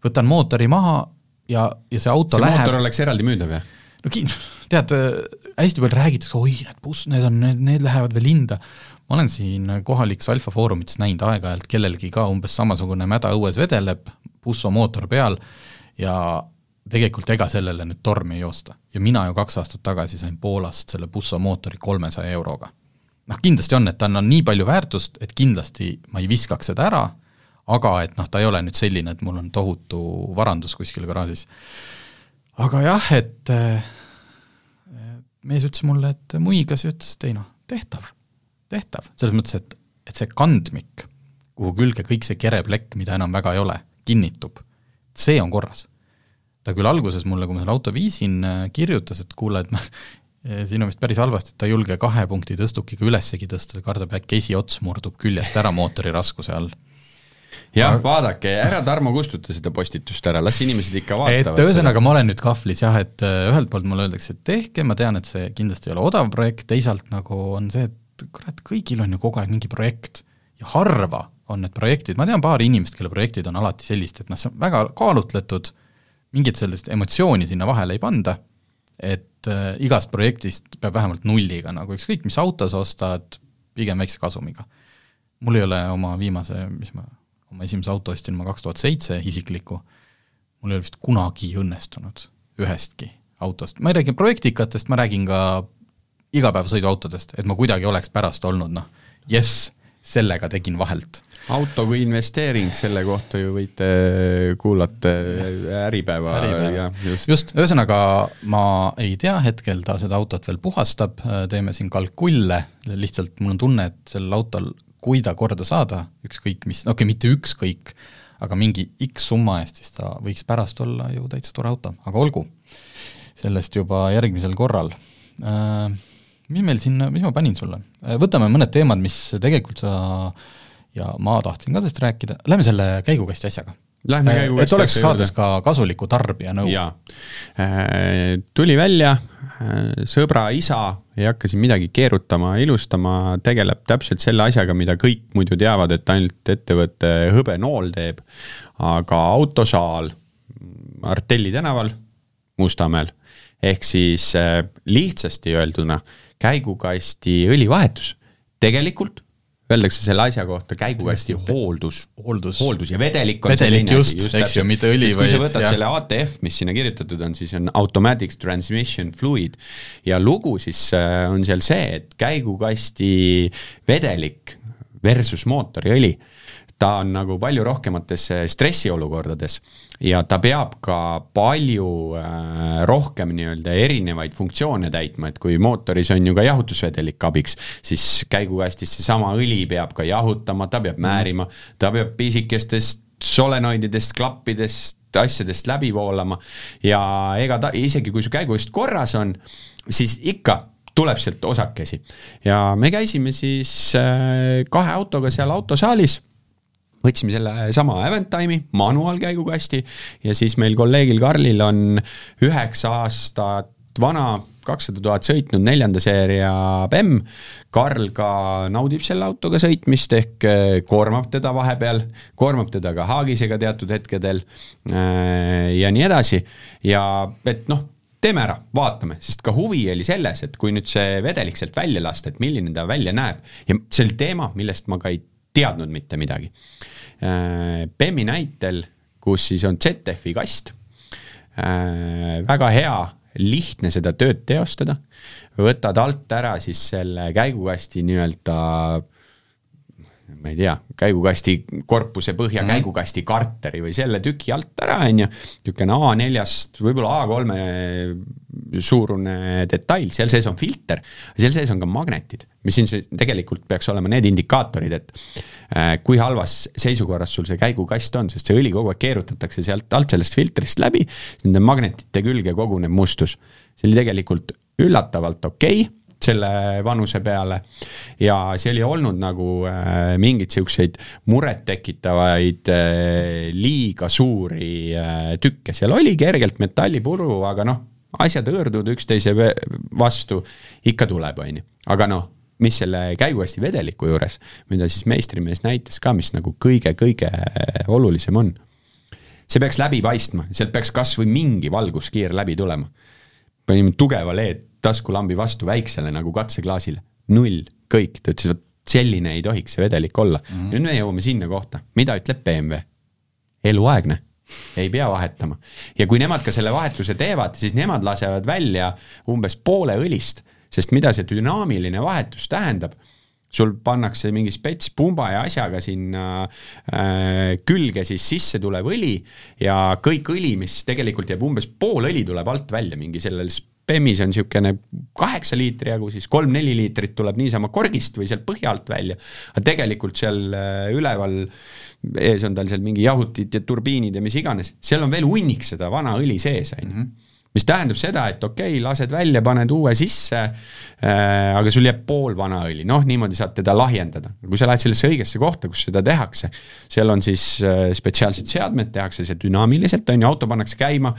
võtan mootori maha ja, ja see auto see läheb mootor oleks eraldi müüdav, jah? no ki-, tead, hästi palju räägitakse, oi, need buss, need on, need, need lähevad veel hinda. ma olen siin kohalikes Alfa Foorumites näinud aeg-ajalt kellelgi ka umbes samasugune mäda õues vedeleb, busso mootor peal ja tegelikult ega sellele nüüd tormi ei joosta. ja mina ju kaks aastat tagasi sain Poolast selle busso mootori kolmesaja euroga. noh, kindlasti on, et ta annab nii palju väärtust, et kindlasti ma ei viskaks seda ära, aga et noh, ta ei ole nüüd selline, et mul on tohutu varandus kuskil garaažis. aga jah, et mees ütles mulle, et muigas ja ütles, et ei noh, tehtav, tehtav, selles mõttes, et, et see kandmik, kuhu külge kõik see kereplekk, mida enam väga ei ole, kinnitub, see on korras. ta küll alguses mulle, kui ma selle auto viisin, kirjutas, et kuule, et ma siin on vist päris halvasti, et ta ei julge kahe punkti tõstukiga ülessegi tõsta, ta kardab äkki esiots murdub küljest ära mootori raskuse all jah, vaadake, ära Tarmo kustuta seda postitust ära, las inimesed ikka vaatavad. et ühesõnaga, ma olen nüüd kahvlis jah, et äh, ühelt poolt mulle öeldakse, et tehke, ma tean, et see kindlasti ei ole odav projekt, teisalt nagu on see, et kurat, kõigil on ju kogu aeg mingi projekt ja harva on need projektid, ma tean paari inimest, kelle projektid on alati sellised, et noh, see on väga kaalutletud, mingit sellist emotsiooni sinna vahele ei panda, et äh, igast projektist peab vähemalt nulliga nagu ükskõik, mis auto sa ostad, pigem väikse kasumiga. mul ei ole oma viimase, mis ma oma esimese auto ostsin ma kaks tuhat seitse isikliku, mul ei ole vist kunagi õnnestunud ühestki autost, ma ei räägi projektikatest, ma räägin ka igapäevasõiduautodest, et ma kuidagi oleks pärast olnud noh, jess, sellega tegin vahelt. auto kui investeering, selle kohta ju võite kuulata Äripäeva, just. just, ühesõnaga ma ei tea, hetkel ta seda autot veel puhastab, teeme siin kalkulle, lihtsalt mul on tunne, et sellel autol kui ta korda saada, ükskõik mis, okei okay,, mitte ükskõik, aga mingi X summa eest, siis ta võiks pärast olla ju täitsa tore auto, aga olgu, sellest juba järgmisel korral. Äh,. Mis meil siin, mis ma panin sulle? Äh,, võtame mõned teemad, mis tegelikult sa ja ma tahtsin ka sellest rääkida, lähme selle käigukasti asjaga Lähme käigu et oleks saates ka kasuliku tarbija nõu. Äh, tuli välja, äh, sõbra isa ei hakka siin midagi keerutama, ilustama, tegeleb täpselt selle asjaga, mida kõik muidu teavad, et ainult ettevõte Hõbenool teeb. aga autosaal Artelli tänaval Mustamäel ehk siis äh, lihtsasti öelduna käigukasti õlivahetus. tegelikult öeldakse selle asja kohta käigukasti hooldus. hooldus. hooldus ja vedelik on vedelik just, just, eks ju, mitte õli, vaid kui sa võtad jah. selle ATF, mis sinna kirjutatud on, siis on automatic transmission fluid ja lugu siis äh, on seal see, et käigukasti vedelik versus mootoriõli ta on nagu palju rohkemates stressiolukordades ja ta peab ka palju äh, rohkem nii-öelda erinevaid funktsioone täitma, et kui mootoris on ju ka jahutusvedelik abiks, siis käigukastis seesama õli peab ka jahutama, ta peab määrima, ta peab pisikestest solenoididest, klappidest, asjadest läbi voolama ja ega ta, isegi kui su käigukast korras on, siis ikka tuleb sealt osakesi. ja me käisime siis äh, kahe autoga seal autosaalis võtsime selle sama Aventime'i manuaalkäigukasti ja siis meil kolleegil Karlil on üheksa aastat vana, kakssada tuhat sõitnud neljanda seeria BEM. Karl ka naudib selle autoga sõitmist ehk äh, koormab teda vahepeal, koormab teda ka haagisega teatud hetkedel äh, ja nii edasi ja et noh teeme ära, vaatame, sest ka huvi oli selles, et kui nüüd see vedelik sealt välja lasta, et milline ta välja näeb ja see oli teema, millest ma ka ei teadnud mitte midagi. Äh, näitel, kus siis on ZF-i kast, äh, väga hea, lihtne seda tööd teostada, võtad alt ära siis selle käigukasti nii-öelda ma ei tea, käigukasti korpuse põhja mm -hmm. käigukasti karteri või selle tüki alt ära, on ju, niisugune A4-st, võib-olla A3 suurune detail, seal sees on filter, seal sees on ka magnetid, mis siin tegelikult peaks olema need indikaatorid, et äh, kui halvas seisukorras sul see käigukast on, sest see õli kogu aeg keerutatakse sealt alt sellest filtrist läbi, nende magnetite külge koguneb mustus. see oli tegelikult üllatavalt okei okay selle vanuse peale. ja see oli olnud nagu äh, mingeid siukseid murettekitavaid äh, liiga suuri äh, tükke, seal oli kergelt metallipuru, aga noh, asjad hõõrduvad üksteise vastu, ikka tuleb, on ju, aga noh mis selle käigukasti vedeliku juures, mida siis meistrimees näitas ka, mis nagu kõige-kõige olulisem on. see peaks läbi paistma, sealt peaks kasvõi mingi valguskiir läbi tulema. panime tugeva LED taskulambi vastu väiksele nagu katseklaasile, null, kõik, ta ütles, vot selline ei tohiks see vedelik olla mm. -hmm. nüüd me jõuame sinna kohta, mida ütleb BMW? eluaegne, ei pea vahetama. ja kui nemad ka selle vahetuse teevad, siis nemad lasevad välja umbes poole õlist, sest mida see dünaamiline vahetus tähendab sul pannakse mingi spets pumba ja asjaga sinna äh, külge siis sisse tulev õli ja kõik õli, mis tegelikult jääb umbes pool õli tuleb alt välja mingi sellel BEM-is on niisugune kaheksa liitri jagu, siis kolm-neli liitrit tuleb niisama korgist või sealt põhja alt välja. aga tegelikult seal äh, üleval ees on tal seal mingi jahutid ja turbiinid ja mis iganes, seal on veel hunnik seda vana õli sees, on ju. Mhm mis tähendab seda, et okei okay,, lased välja, paned uue sisse äh,, aga sul jääb pool vana õli, noh, niimoodi saad teda lahjendada. kui sa lähed sellesse õigesse kohta, kus seda tehakse, seal on siis äh, spetsiaalsed seadmed, tehakse see dünaamiliselt, on ju, auto pannakse käima,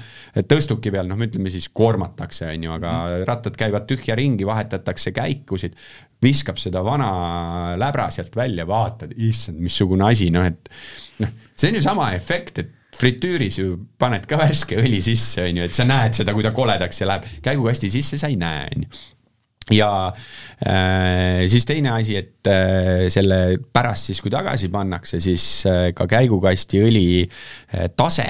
tõstuki peal, noh, ütleme siis koormatakse, on ju, aga mm. rattad käivad tühja ringi, vahetatakse käikusid, viskab seda vana läbra sealt välja, vaatad, issand, missugune asi, noh, et noh, see on ju sama efekt, et fritüüris ju paned ka värske õli sisse, on ju, et sa näed seda, kui ta koledaks ja läheb käigukasti sisse, sa ei näe, on ju. Ja äh, siis teine asi, et äh, selle pärast siis, kui tagasi pannakse, siis äh, ka käigukasti õli äh, tase,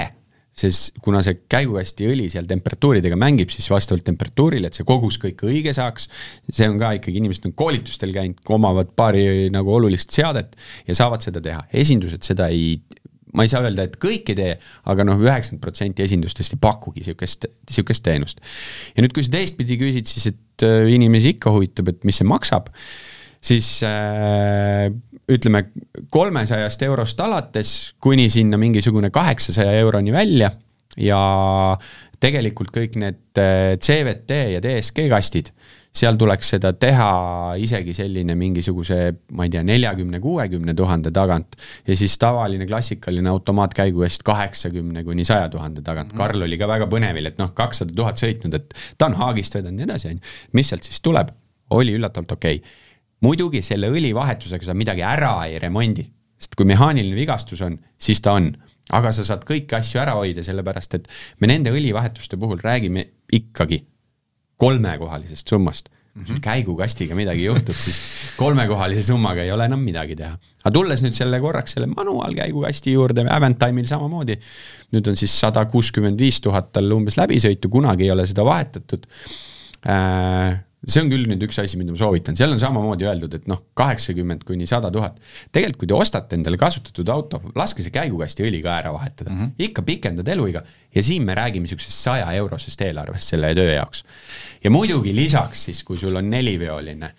sest kuna see käigukasti õli seal temperatuuridega mängib, siis vastavalt temperatuurile, et see kogus kõik õige saaks, see on ka ikkagi, inimesed on koolitustel käinud, omavad paari nagu olulist seadet ja saavad seda teha, esindused seda ei ma ei saa öelda, et kõik ei tee, aga noh, üheksakümmend protsenti esindustest ei pakugi sihukest, sihukest teenust. ja nüüd, kui sa teistpidi küsid, siis et äh, inimesi ikka huvitab, et mis see maksab, siis äh, ütleme kolmesajast eurost alates kuni sinna mingisugune kaheksasaja euroni välja ja tegelikult kõik need äh, CVT ja DSG kastid seal tuleks seda teha isegi selline mingisuguse, ma ei tea, neljakümne, kuuekümne tuhande tagant ja siis tavaline klassikaline automaatkäigu eest kaheksakümne kuni saja tuhande tagant. -hmm. Karl oli ka väga põnevil, et noh, kakssada tuhat sõitnud, et ta on Haagist vedanud ja nii edasi, on ju. mis sealt siis tuleb? oli üllatavalt okei okay. muidugi selle õlivahetusega sa midagi ära ei remondi, sest kui mehaaniline vigastus on, siis ta on aga sa saad kõiki asju ära hoida, sellepärast et me nende õlivahetuste puhul räägime ikkagi kolmekohalisest summast. kui sul käigukastiga midagi juhtub, siis kolmekohalise summaga ei ole enam midagi teha. aga tulles nüüd selle korraks selle manuaalkäigukasti juurde, Avantime'il samamoodi, nüüd on siis sada kuuskümmend viis tuhat tal umbes läbisõitu, kunagi ei ole seda vahetatud äh, see on küll nüüd üks asi, mida ma soovitan, seal on samamoodi öeldud, et noh, kaheksakümmend kuni sada tuhat. tegelikult, kui te ostate endale kasutatud auto, laske see käigukasti õli ka ära vahetada mm, -hmm. ikka pikendad eluiga ja siin me räägime niisugusest saja eurosest eelarvest selle töö jaoks. ja muidugi lisaks siis, kui sul on neliveoline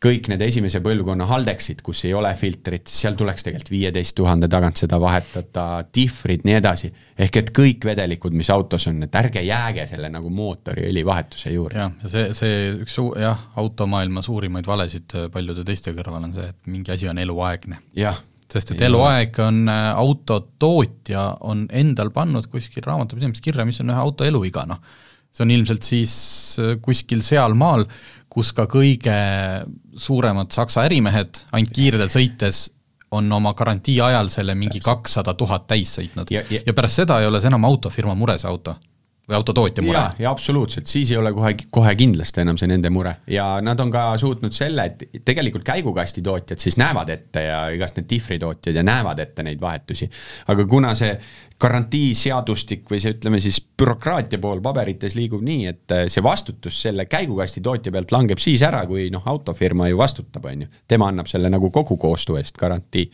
kõik need esimese põlvkonna Haldexid, kus ei ole filtrit, seal tuleks tegelikult viieteist tuhande tagant seda vahetada, dihvrid, nii edasi. ehk et kõik vedelikud, mis autos on, et ärge jääge selle nagu mootoriõli vahetuse juurde. jah, ja see, see üks suu-, jah, automaailma suurimaid valesid paljude teiste kõrval on see, et mingi asi on eluaegne. sest et eluaeg on, äh, autotootja on endal pannud kuskil raamatupidamises kirja, mis on ühe auto eluiga, noh. see on ilmselt siis äh, kuskil sealmaal, kus ka kõige suuremad Saksa ärimehed ainult kiirelt sõites on oma garantii ajal selle mingi kakssada tuhat täis sõitnud. Ja, ja, ja pärast seda ei ole see enam autofirma mure, see auto. Või autotootja mure. ja absoluutselt, siis ei ole kohe, kohe kindlasti enam see nende mure. Ja nad on ka suutnud selle, et tegelikult käigukastitootjad siis näevad ette ja igast need dihvritootjad ja näevad ette neid vahetusi. aga kuna see garantiiseadustik või see, ütleme siis bürokraatia pool paberites liigub nii, et äh, see vastutus selle käigukasti tootja pealt langeb siis ära, kui noh, autofirma ju vastutab, on ju. tema annab selle nagu kogu koostöö eest garantii.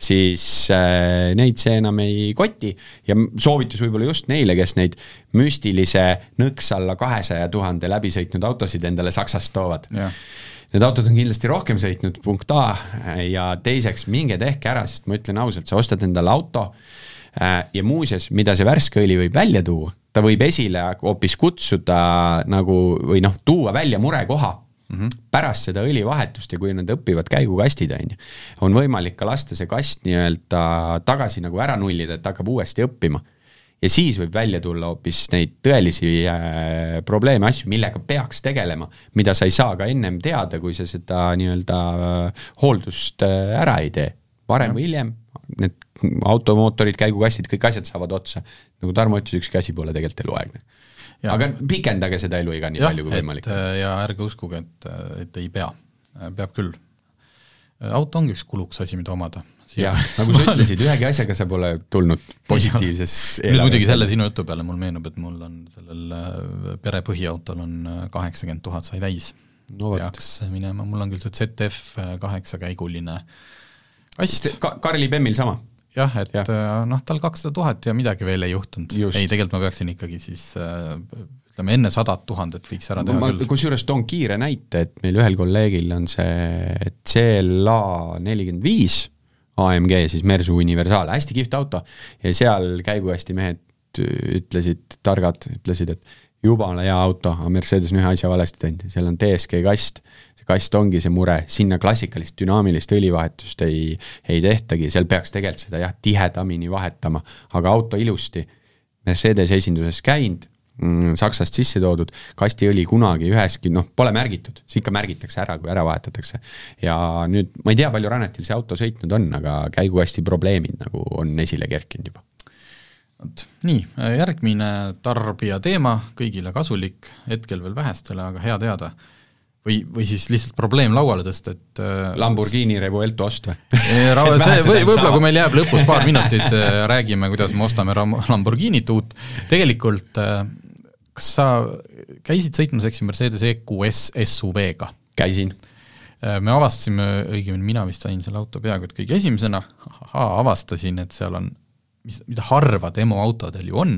siis äh, neid see enam ei koti ja soovitus võib-olla just neile, kes neid müstilise nõks alla kahesaja tuhande läbi sõitnud autosid endale Saksast toovad need autod on kindlasti rohkem sõitnud, punkt A, ja teiseks, minge tehke ära, sest ma ütlen ausalt, sa ostad endale auto Äh, ja muuseas, mida see värske õli võib välja tuua, ta võib esile hoopis kutsuda nagu või noh, tuua välja murekoha mm -hmm. pärast seda õlivahetust ja kui nad õpivad käigukastid, on ju, on võimalik ka lasta see kast nii-öelda tagasi nagu ära nullida, et hakkab uuesti õppima. ja siis võib välja tulla hoopis neid tõelisi äh, probleeme, asju, millega peaks tegelema, mida sa ei saa ka ennem teada, kui sa seda nii-öelda äh, hooldust äh, ära ei tee. varem või hiljem need automootorid, käigukastid, kõik asjad saavad otsa. nagu Tarmo ütles, ükski asi pole tegelikult eluaegne. aga pikendage seda eluiga nii ja, palju kui võimalik. Äh, ja ärge uskuge, et, et ei pea, peab küll. auto ongi üks kulukas asi, mida omada. jah, nagu sa ütlesid, ühegi asjaga sa pole tulnud positiivses nüüd muidugi selle sinu jutu peale mul meenub, et mul on sellel äh, pere põhiautol on äh, kaheksakümmend tuhat sai täis no,. peaks minema, mul on küll see ZF kaheksakäiguline äh, kast Ka. Karli Bemmil sama? Jah, et ja. Äh, noh, tal kakssada tuhat ja midagi veel ei juhtunud. ei, tegelikult ma peaksin ikkagi siis äh, ütleme, enne sadat tuhandet võiks ära teha ma, küll. kusjuures toon kiire näite, et meil ühel kolleegil on see CLA nelikümmend viis AMG, siis Mersu universaal, hästi kihvt auto ja seal käigukasti mehed ütlesid, targad ütlesid, et jumala hea auto, aga Mercedes on ühe asja valesti teinud, seal on DSG kast kast ongi see mure, sinna klassikalist dünaamilist õlivahetust ei, ei tehtagi, seal peaks tegelikult seda jah, tihedamini vahetama, aga auto ilusti. Mercedes esinduses käinud mm,, Saksast sisse toodud, kastiõli kunagi üheski, noh, pole märgitud, see ikka märgitakse ära, kui ära vahetatakse. ja nüüd, ma ei tea, palju Ranetil see auto sõitnud on, aga käigukasti probleemid nagu on esile kerkinud juba vot nii, järgmine tarbija teema, kõigile kasulik, hetkel veel vähestele, aga hea teada või, või siis lihtsalt probleem lauale tõsta, et äh, Lamborghini Revuelto ost või? võib-olla kui meil jääb lõpus paar minutit, äh, räägime, kuidas me ostame Lamborghinit uut, tegelikult äh, kas sa käisid sõitmas, eks ju, Mercedes EQS SUV-ga? käisin. me avastasime, õigemini mina vist sain selle auto peaaegu et kõige esimesena, avastasin, et seal on, mis, mida harva demoautodel ju on,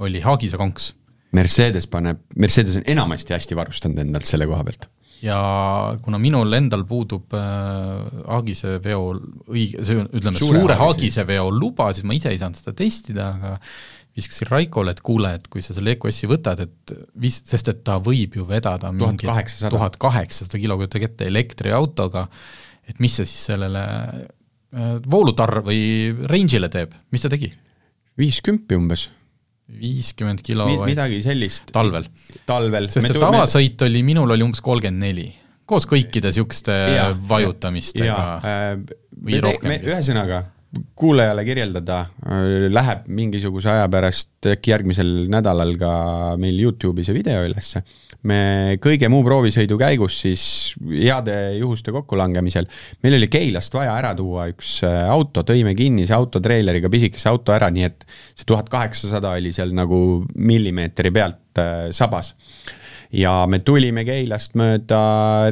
oli Haagise konks Mercedes paneb, Mercedes on enamasti hästi varustanud endalt selle koha pealt. ja kuna minul endal puudub äh, haagise veo õige, see ütleme, suure, suure haagise veo luba, siis ma ise ei saanud seda testida, aga viskasin Raikole, et kuule, et kui sa selle EQS-i võtad, et vis-, sest et ta võib ju vedada mingi tuhat kaheksasada kilo, kujutage ette, elektriautoga, et mis see siis sellele äh, voolutarr või range'ile teeb, mis ta tegi? viiskümmend umbes viiskümmend kilo Mi midagi sellist. talvel. talvel. sest et tavasõit oli, minul oli umbes kolmkümmend neli, koos kõikide niisuguste vajutamistega äh, või rohkem. ühesõnaga, kuulajale kirjeldada, läheb mingisuguse aja pärast, äkki järgmisel nädalal ka meil Youtube'i see video ülesse. me kõige muu proovisõidu käigus siis heade juhuste kokkulangemisel, meil oli Keilast vaja ära tuua üks äh, auto, tõime kinni see auto treileriga pisikese auto ära, nii et see tuhat kaheksasada oli seal nagu millimeetri pealt äh, sabas ja me tulime Keilast mööda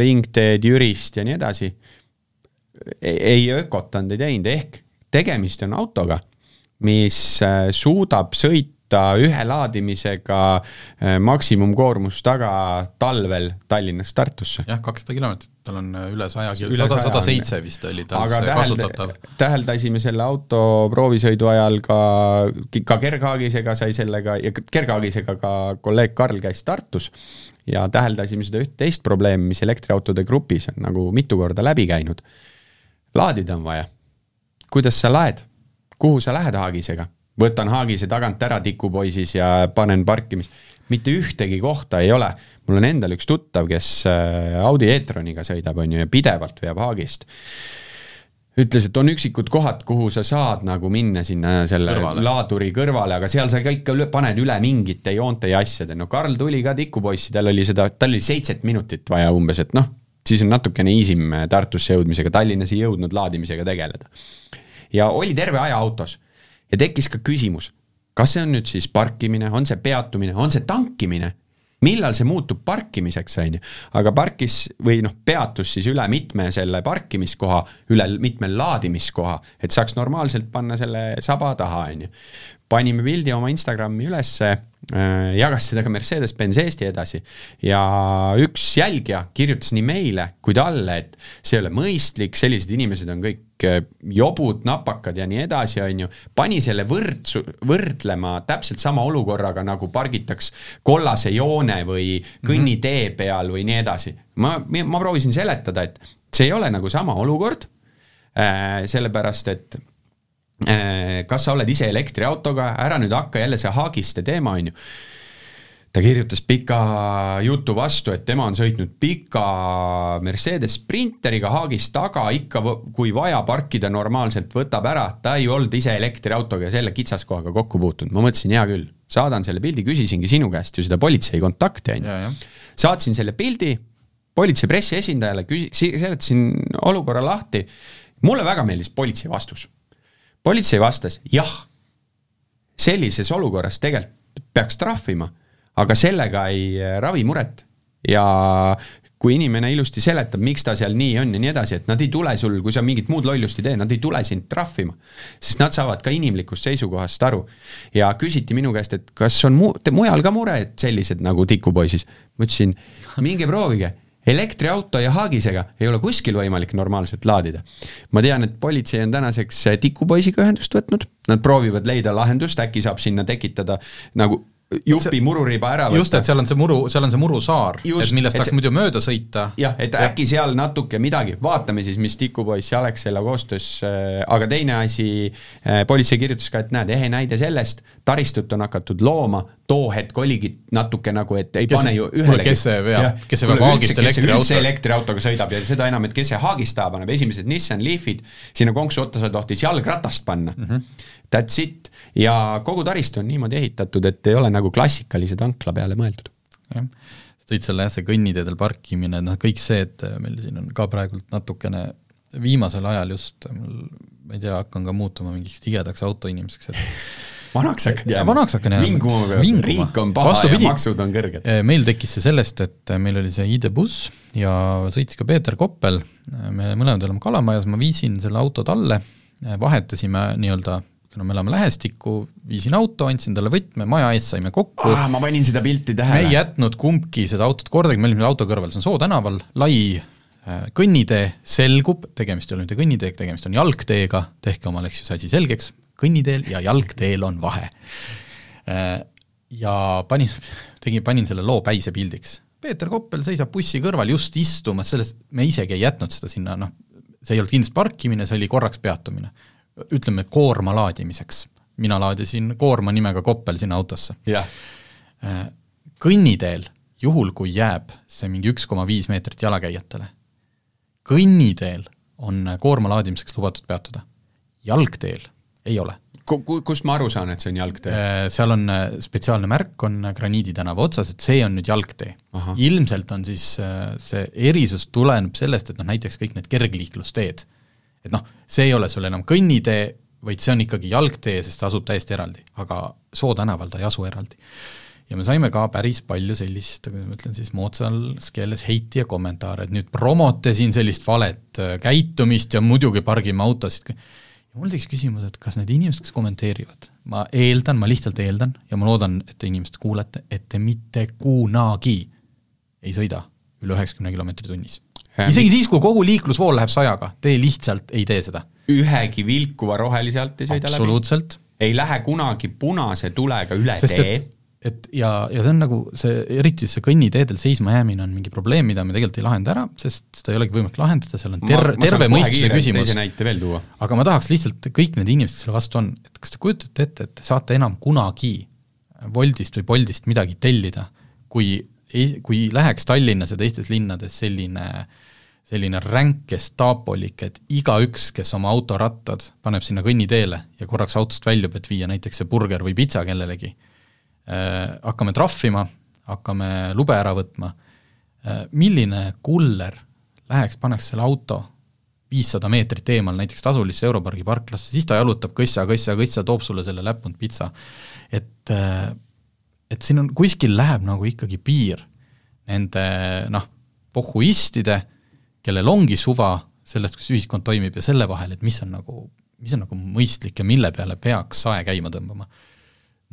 ringteed Jürist ja nii edasi. ei ökotanud, ei teinud, ehk tegemist on autoga, mis äh, suudab sõita ühe laadimisega äh, maksimumkoormus taga talvel Tallinnast Tartusse. jah, kakssada kilomeetrit, tal on äh, üle saja, sada, sada seitse vist oli tal see kasutatav. täheldasime selle auto proovisõidu ajal ka, ka kerghaagisega sai sellega ja kerghaagisega ka kolleeg Karl käis Tartus ja täheldasime seda üht teist probleemi, mis elektriautode grupis on nagu mitu korda läbi käinud. laadida on vaja kuidas sa laed, kuhu sa lähed haagisega? võtan haagise tagant ära tikupoisis ja panen parkimis, mitte ühtegi kohta ei ole. mul on endal üks tuttav, kes äh, Audi e-troniga sõidab, on ju, ja pidevalt veab haagist ütles, et on üksikud kohad, kuhu sa saad nagu minna sinna selle kõrvale. laaduri kõrvale, aga seal sa ka ikka üle, paned üle mingite joonte ja asjade, no Karl tuli ka tikupoissi, tal oli seda, tal oli seitset minutit vaja umbes, et noh, siis on natukene easym Tartusse jõudmisega, Tallinnas ei jõudnud laadimisega tegeleda ja oli terve aja autos. ja tekkis ka küsimus, kas see on nüüd siis parkimine, on see peatumine, on see tankimine? millal see muutub parkimiseks, on ju, aga parkis või noh, peatus siis üle mitme selle parkimiskoha, üle mitme laadimiskoha, et saaks normaalselt panna selle saba taha, on ju. Panime pildi oma Instagrami ülesse Äh, jagas seda ka Mercedes-Benz Eesti edasi ja üks jälgija kirjutas nii meile kui talle, et see ei ole mõistlik, sellised inimesed on kõik äh, jobud, napakad ja nii edasi, on ju. pani selle võrdsu, võrdlema täpselt sama olukorraga, nagu pargitaks kollase joone või kõnnitee mhm. peal või nii edasi. ma, ma proovisin seletada, et see ei ole nagu sama olukord äh,, sellepärast et kas sa oled ise elektriautoga, ära nüüd hakka jälle see haagiste teema, on ju. ta kirjutas pika jutu vastu, et tema on sõitnud pika Mercedes Sprinteriga haagist taga, ikka kui vaja parkida normaalselt, võtab ära, ta ei olnud ise elektriautoga selle kitsaskohaga kokku puutunud, ma mõtlesin, hea küll, saadan selle pildi, küsisingi sinu käest ju seda politsei kontakti, on ju. saatsin selle pildi politsei pressiesindajale, küsi-, seletasin olukorra lahti, mulle väga meeldis politsei vastus politsei vastas jah, sellises olukorras tegelikult peaks trahvima, aga sellega ei äh, ravi muret ja kui inimene ilusti seletab, miks ta seal nii on ja nii edasi, et nad ei tule sul, kui sa mingit muud lollust ei tee, nad ei tule sind trahvima. sest nad saavad ka inimlikust seisukohast aru. ja küsiti minu käest, et kas on mu-, mujal ka mured sellised nagu tikupoisis. ma ütlesin, minge proovige elektriauto ja haagisega ei ole kuskil võimalik normaalselt laadida. ma tean, et politsei on tänaseks tikupoisiga ühendust võtnud, nad proovivad leida lahendust, äkki saab sinna tekitada nagu jupi mururiba ära võtta. just, et seal on see muru, seal on see murusaar, et millest saaks muidu mööda sõita. jah, et ja. äkki seal natuke midagi, vaatame siis, mis tikupoiss ja Alexela koostöös äh,, aga teine asi äh,, politsei kirjutas ka, et näed, ehe näide sellest, taristut on hakatud looma, too hetk oligi natuke nagu, et ei kes, pane ju ühelegi kes see veab, kes see veab haagist elektriauto? elektriautoga sõidab ja seda enam, et kes see haagist taha paneb, esimesed Nissan Leafid, sinna konksu otta sa tohtis jalgratast panna mm. -hmm. That's it ja kogu taristu on niimoodi ehitatud, et ei ole nagu klassikalise tankla peale mõeldud. jah, tõid selle jah, see kõnniteedel parkimine, noh kõik see, et meil siin on ka praegult natukene viimasel ajal just, ma ei tea, hakkan ka muutuma mingiks tigedaks autoinimeseks, et vanaks hakkad jääma? vanaks hakkan jääma. vinguma peab, riik on paha Vastupidi, ja maksud on kõrged. meil tekkis see sellest, et meil oli see ID-buss ja sõitis ka Peeter Koppel, me mõlemad oleme Kalamajas, ma viisin selle auto talle, vahetasime nii-öelda kuna me elame lähestikku, viisin auto, andsin talle võtme, maja ees saime kokku ah,. ma panin seda pilti tähele. me ei jätnud kumbki seda autot kordagi, me olime auto kõrval, see on Soo tänaval, lai äh, kõnnitee, selgub, tegemist ei ole mitte kõnniteega, tegemist on jalgteega, tehke omale, eks ju, see asi selgeks, kõnniteel ja jalgteel on vahe. Äh, ja panin, tegin, panin selle loo päise pildiks. Peeter Koppel seisab bussi kõrval just istumas, selles, me isegi ei jätnud seda sinna, noh, see ei olnud kindlasti parkimine, see oli korraks peatumine ütleme, koorma laadimiseks. mina laadisin koorma nimega Koppel sinna autosse yeah.. Äh, kõnniteel, juhul kui jääb see mingi üks koma viis meetrit jalakäijatele, kõnniteel on koorma laadimiseks lubatud peatuda. jalgteel ei ole Ku-, kust ma aru saan, et see on jalgtee? Äh, seal on äh, spetsiaalne märk, on Graniidi tänava otsas, et see on nüüd jalgtee. ilmselt on siis äh, see erisus tuleneb sellest, et noh, näiteks kõik need kergliiklusteed, et noh, see ei ole sul enam kõnnitee, vaid see on ikkagi jalgtee, sest ta asub täiesti eraldi, aga Soo tänaval ta ei asu eraldi. ja me saime ka päris palju sellist, kuidas ma ütlen siis moodsas keeles, heiti ja kommentaare, et nüüd promote siin sellist valet käitumist ja muidugi pargime autosid, ja mul tekkis küsimus, et kas need inimesed, kes kommenteerivad, ma eeldan, ma lihtsalt eeldan ja ma loodan, et te inimesed kuulete, et te mitte kunagi ei sõida üle üheksakümne kilomeetri tunnis. Isegi siis, kui kogu liiklusvool läheb sajaga, te lihtsalt ei tee seda. ühegi vilkuva rohelise alt ei sõida läbi? ei lähe kunagi punase tulega üle Sest tee et ja, ja see on nagu see, eriti see kõnniteedel seisma jäämine on mingi probleem, mida me tegelikult ei lahenda ära, sest seda ei olegi võimalik lahendada, seal on ter-, terve mõistuse küsimus. aga ma tahaks lihtsalt, kõik need inimesed, selle vastu on, et kas te kujutate ette, et te saate enam kunagi Woldist või Boltist midagi tellida, kui, kui läheks Tallinnas ja teistes linnades selline selline ränk gestaapolik, et igaüks, kes oma autorattad paneb sinna kõnniteele ja korraks autost väljub, et viia näiteks see burger või pitsa kellelegi Äh, hakkame trahvima, hakkame lube ära võtma, äh, milline kuller läheks, paneks selle auto viissada meetrit eemal näiteks tasulisse Europargi parklasse, siis ta jalutab kõssa, kõssa, kõssa, toob sulle selle läppunud pitsa. et, äh, et siin on, kuskil läheb nagu ikkagi piir nende noh, pohhuistide, kellel ongi suva sellest, kuidas ühiskond toimib ja selle vahel, et mis on nagu, mis on nagu mõistlik ja mille peale peaks sae käima tõmbama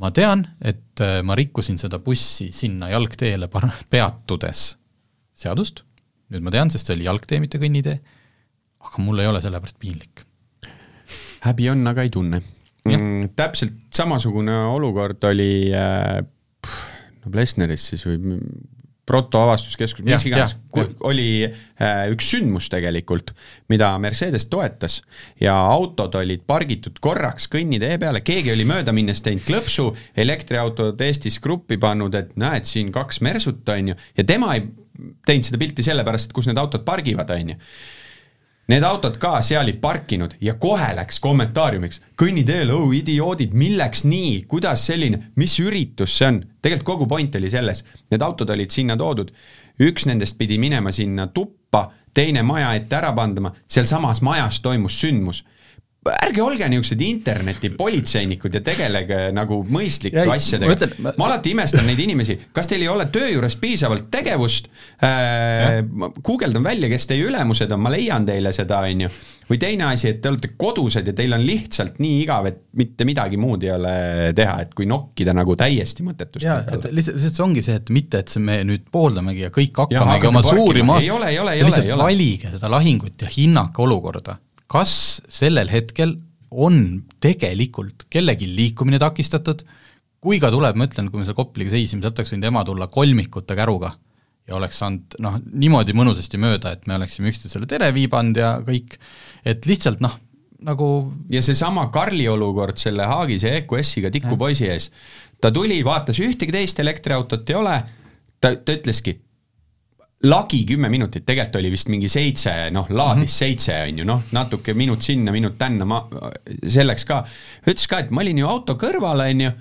ma tean, et äh, ma rikkusin seda bussi sinna jalgteele peatudes seadust, nüüd ma tean, sest see oli jalgtee, mitte kõnnitee, aga mul ei ole selle pärast piinlik. häbi on, aga ei tunne. Mm, täpselt samasugune olukord oli äh, no Plessneris siis või protoavastuskeskus, mis iganes, oli äh, üks sündmus tegelikult, mida Mercedes toetas ja autod olid pargitud korraks kõnnitee peale, keegi oli mööda minnes teinud klõpsu, elektriautod Eestis gruppi pannud, et näed, siin kaks Mersut, on ju, ja tema ei teinud seda pilti sellepärast, et kus need autod pargivad, on ju Need autod ka seal ei parkinud ja kohe läks kommentaariumiks, kõnniteel, oh idioodid, milleks nii, kuidas selline, mis üritus see on? tegelikult kogu point oli selles, need autod olid sinna toodud, üks nendest pidi minema sinna tuppa, teine maja ette ära pandama, sealsamas majas toimus sündmus ärge olge niisugused internetipolitseinikud ja tegelege nagu mõistlike ja, asjadega. Ma, ma... ma alati imestan neid inimesi, kas teil ei ole töö juures piisavalt tegevust? Äh,, guugeldan välja, kes teie ülemused on, ma leian teile seda, on ju. või teine asi, et te olete kodused ja teil on lihtsalt nii igav, et mitte midagi muud ei ole teha, et kui nokkida nagu täiesti mõttetust. jaa, et lihtsalt, lihtsalt see ongi see, et mitte, et me nüüd pooldamegi ja kõik hakkamegi oma suuri maast-, lihtsalt valige seda lahingut ja hinnake olukorda kas sellel hetkel on tegelikult kellelgi liikumine takistatud, kui ka tuleb, ma ütlen, kui me seal Kopliga seisime, sealt oleks võinud ema tulla kolmikute käruga ja oleks saanud noh, niimoodi mõnusasti mööda, et me oleksime üksteisele tere viibanud ja kõik, et lihtsalt noh, nagu ja seesama Karli olukord selle Haagise EQS-iga tikupoisi ees, ta tuli, vaatas ühtegi teist elektriautot ei ole, ta, ta ütleski, lagi kümme minutit, tegelikult oli vist mingi seitse, noh, laadis mm -hmm. seitse, on ju, noh, natuke minut sinna, minut tänna, ma, selleks ka. ütles ka, et ma olin ju auto kõrval, on ju,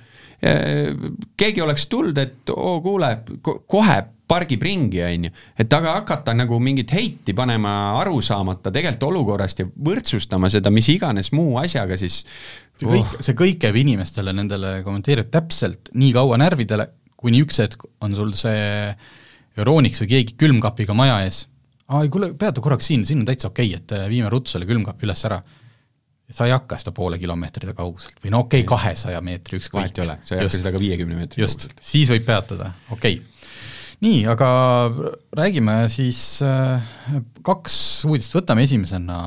keegi oleks tulnud, et oo, kuule, kohe pargib ringi, on ju. et aga hakata nagu mingit heiti panema aru saamata tegelikult olukorrast ja võrdsustama seda mis iganes muu asjaga, siis see kõik oh., see kõik käib inimestele, nendele kommenteerib täpselt nii kaua närvidele, kuni üks hetk on sul see Euroniks või keegi külmkapiga maja ees, aa ei kuule, peatu korraks siin, siin on täitsa okei okay,, et äh, viime ruttu selle külmkapi üles ära. sa ei hakka seda poole kilomeetri kauguselt või no okei okay,, kahesaja meetri ükskõik. vahet ei ole, sa ei hakka seda ka viiekümne meetri just, siis võib peatada, okei. Okay. nii, aga räägime siis äh, kaks uudist, võtame esimesena,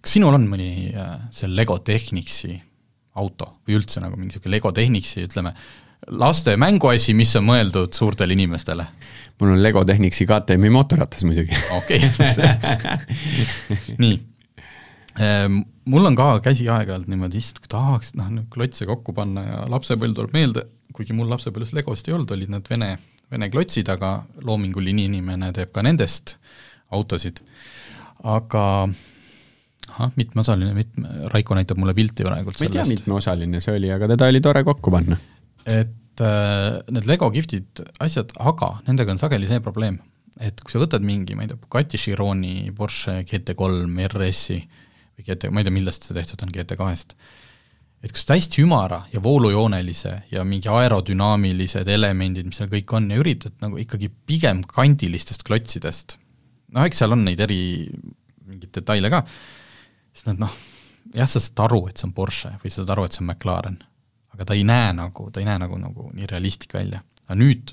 kas sinul on mõni äh, see Lego Technicsi auto või üldse nagu mingi niisugune Lego Technicsi, ütleme, laste mänguasi, mis on mõeldud suurtele inimestele? mul on Lego Technicsi KTM-i mootorratas muidugi. okei, nii. Ehm, mul on ka käsi aeg-ajalt niimoodi, issand, kui tahaks, noh, klotse kokku panna ja lapsepõlv tuleb meelde, kuigi mul lapsepõlves Legost ei olnud, olid need vene, vene klotsid, aga loominguline inimene teeb ka nendest autosid. aga ahah, mitmeosaline, mitme, Raiko näitab mulle pilti praegult ma ei tea, sellest, mitmeosaline see oli, aga teda oli tore kokku panna. Et äh, need Lego giftid, asjad, aga nendega on sageli see probleem, et kui sa võtad mingi, ma ei tea, Bugatti Chironi, Porsche GT3 RS-i või GT, ma ei tea, millest see tehtud on, GT2-st, et kui sa hästi ümara ja voolujoonelise ja mingi aerodünaamilised elemendid, mis seal kõik on ja üritad nagu ikkagi pigem kandilistest klotsidest, noh eks seal on neid eri mingeid detaile ka, siis nad noh, jah, sa saad aru, et see on Porsche või sa saad aru, et see on McLaren, aga ta ei näe nagu, ta ei näe nagu, nagu nii realistlik välja. aga nüüd,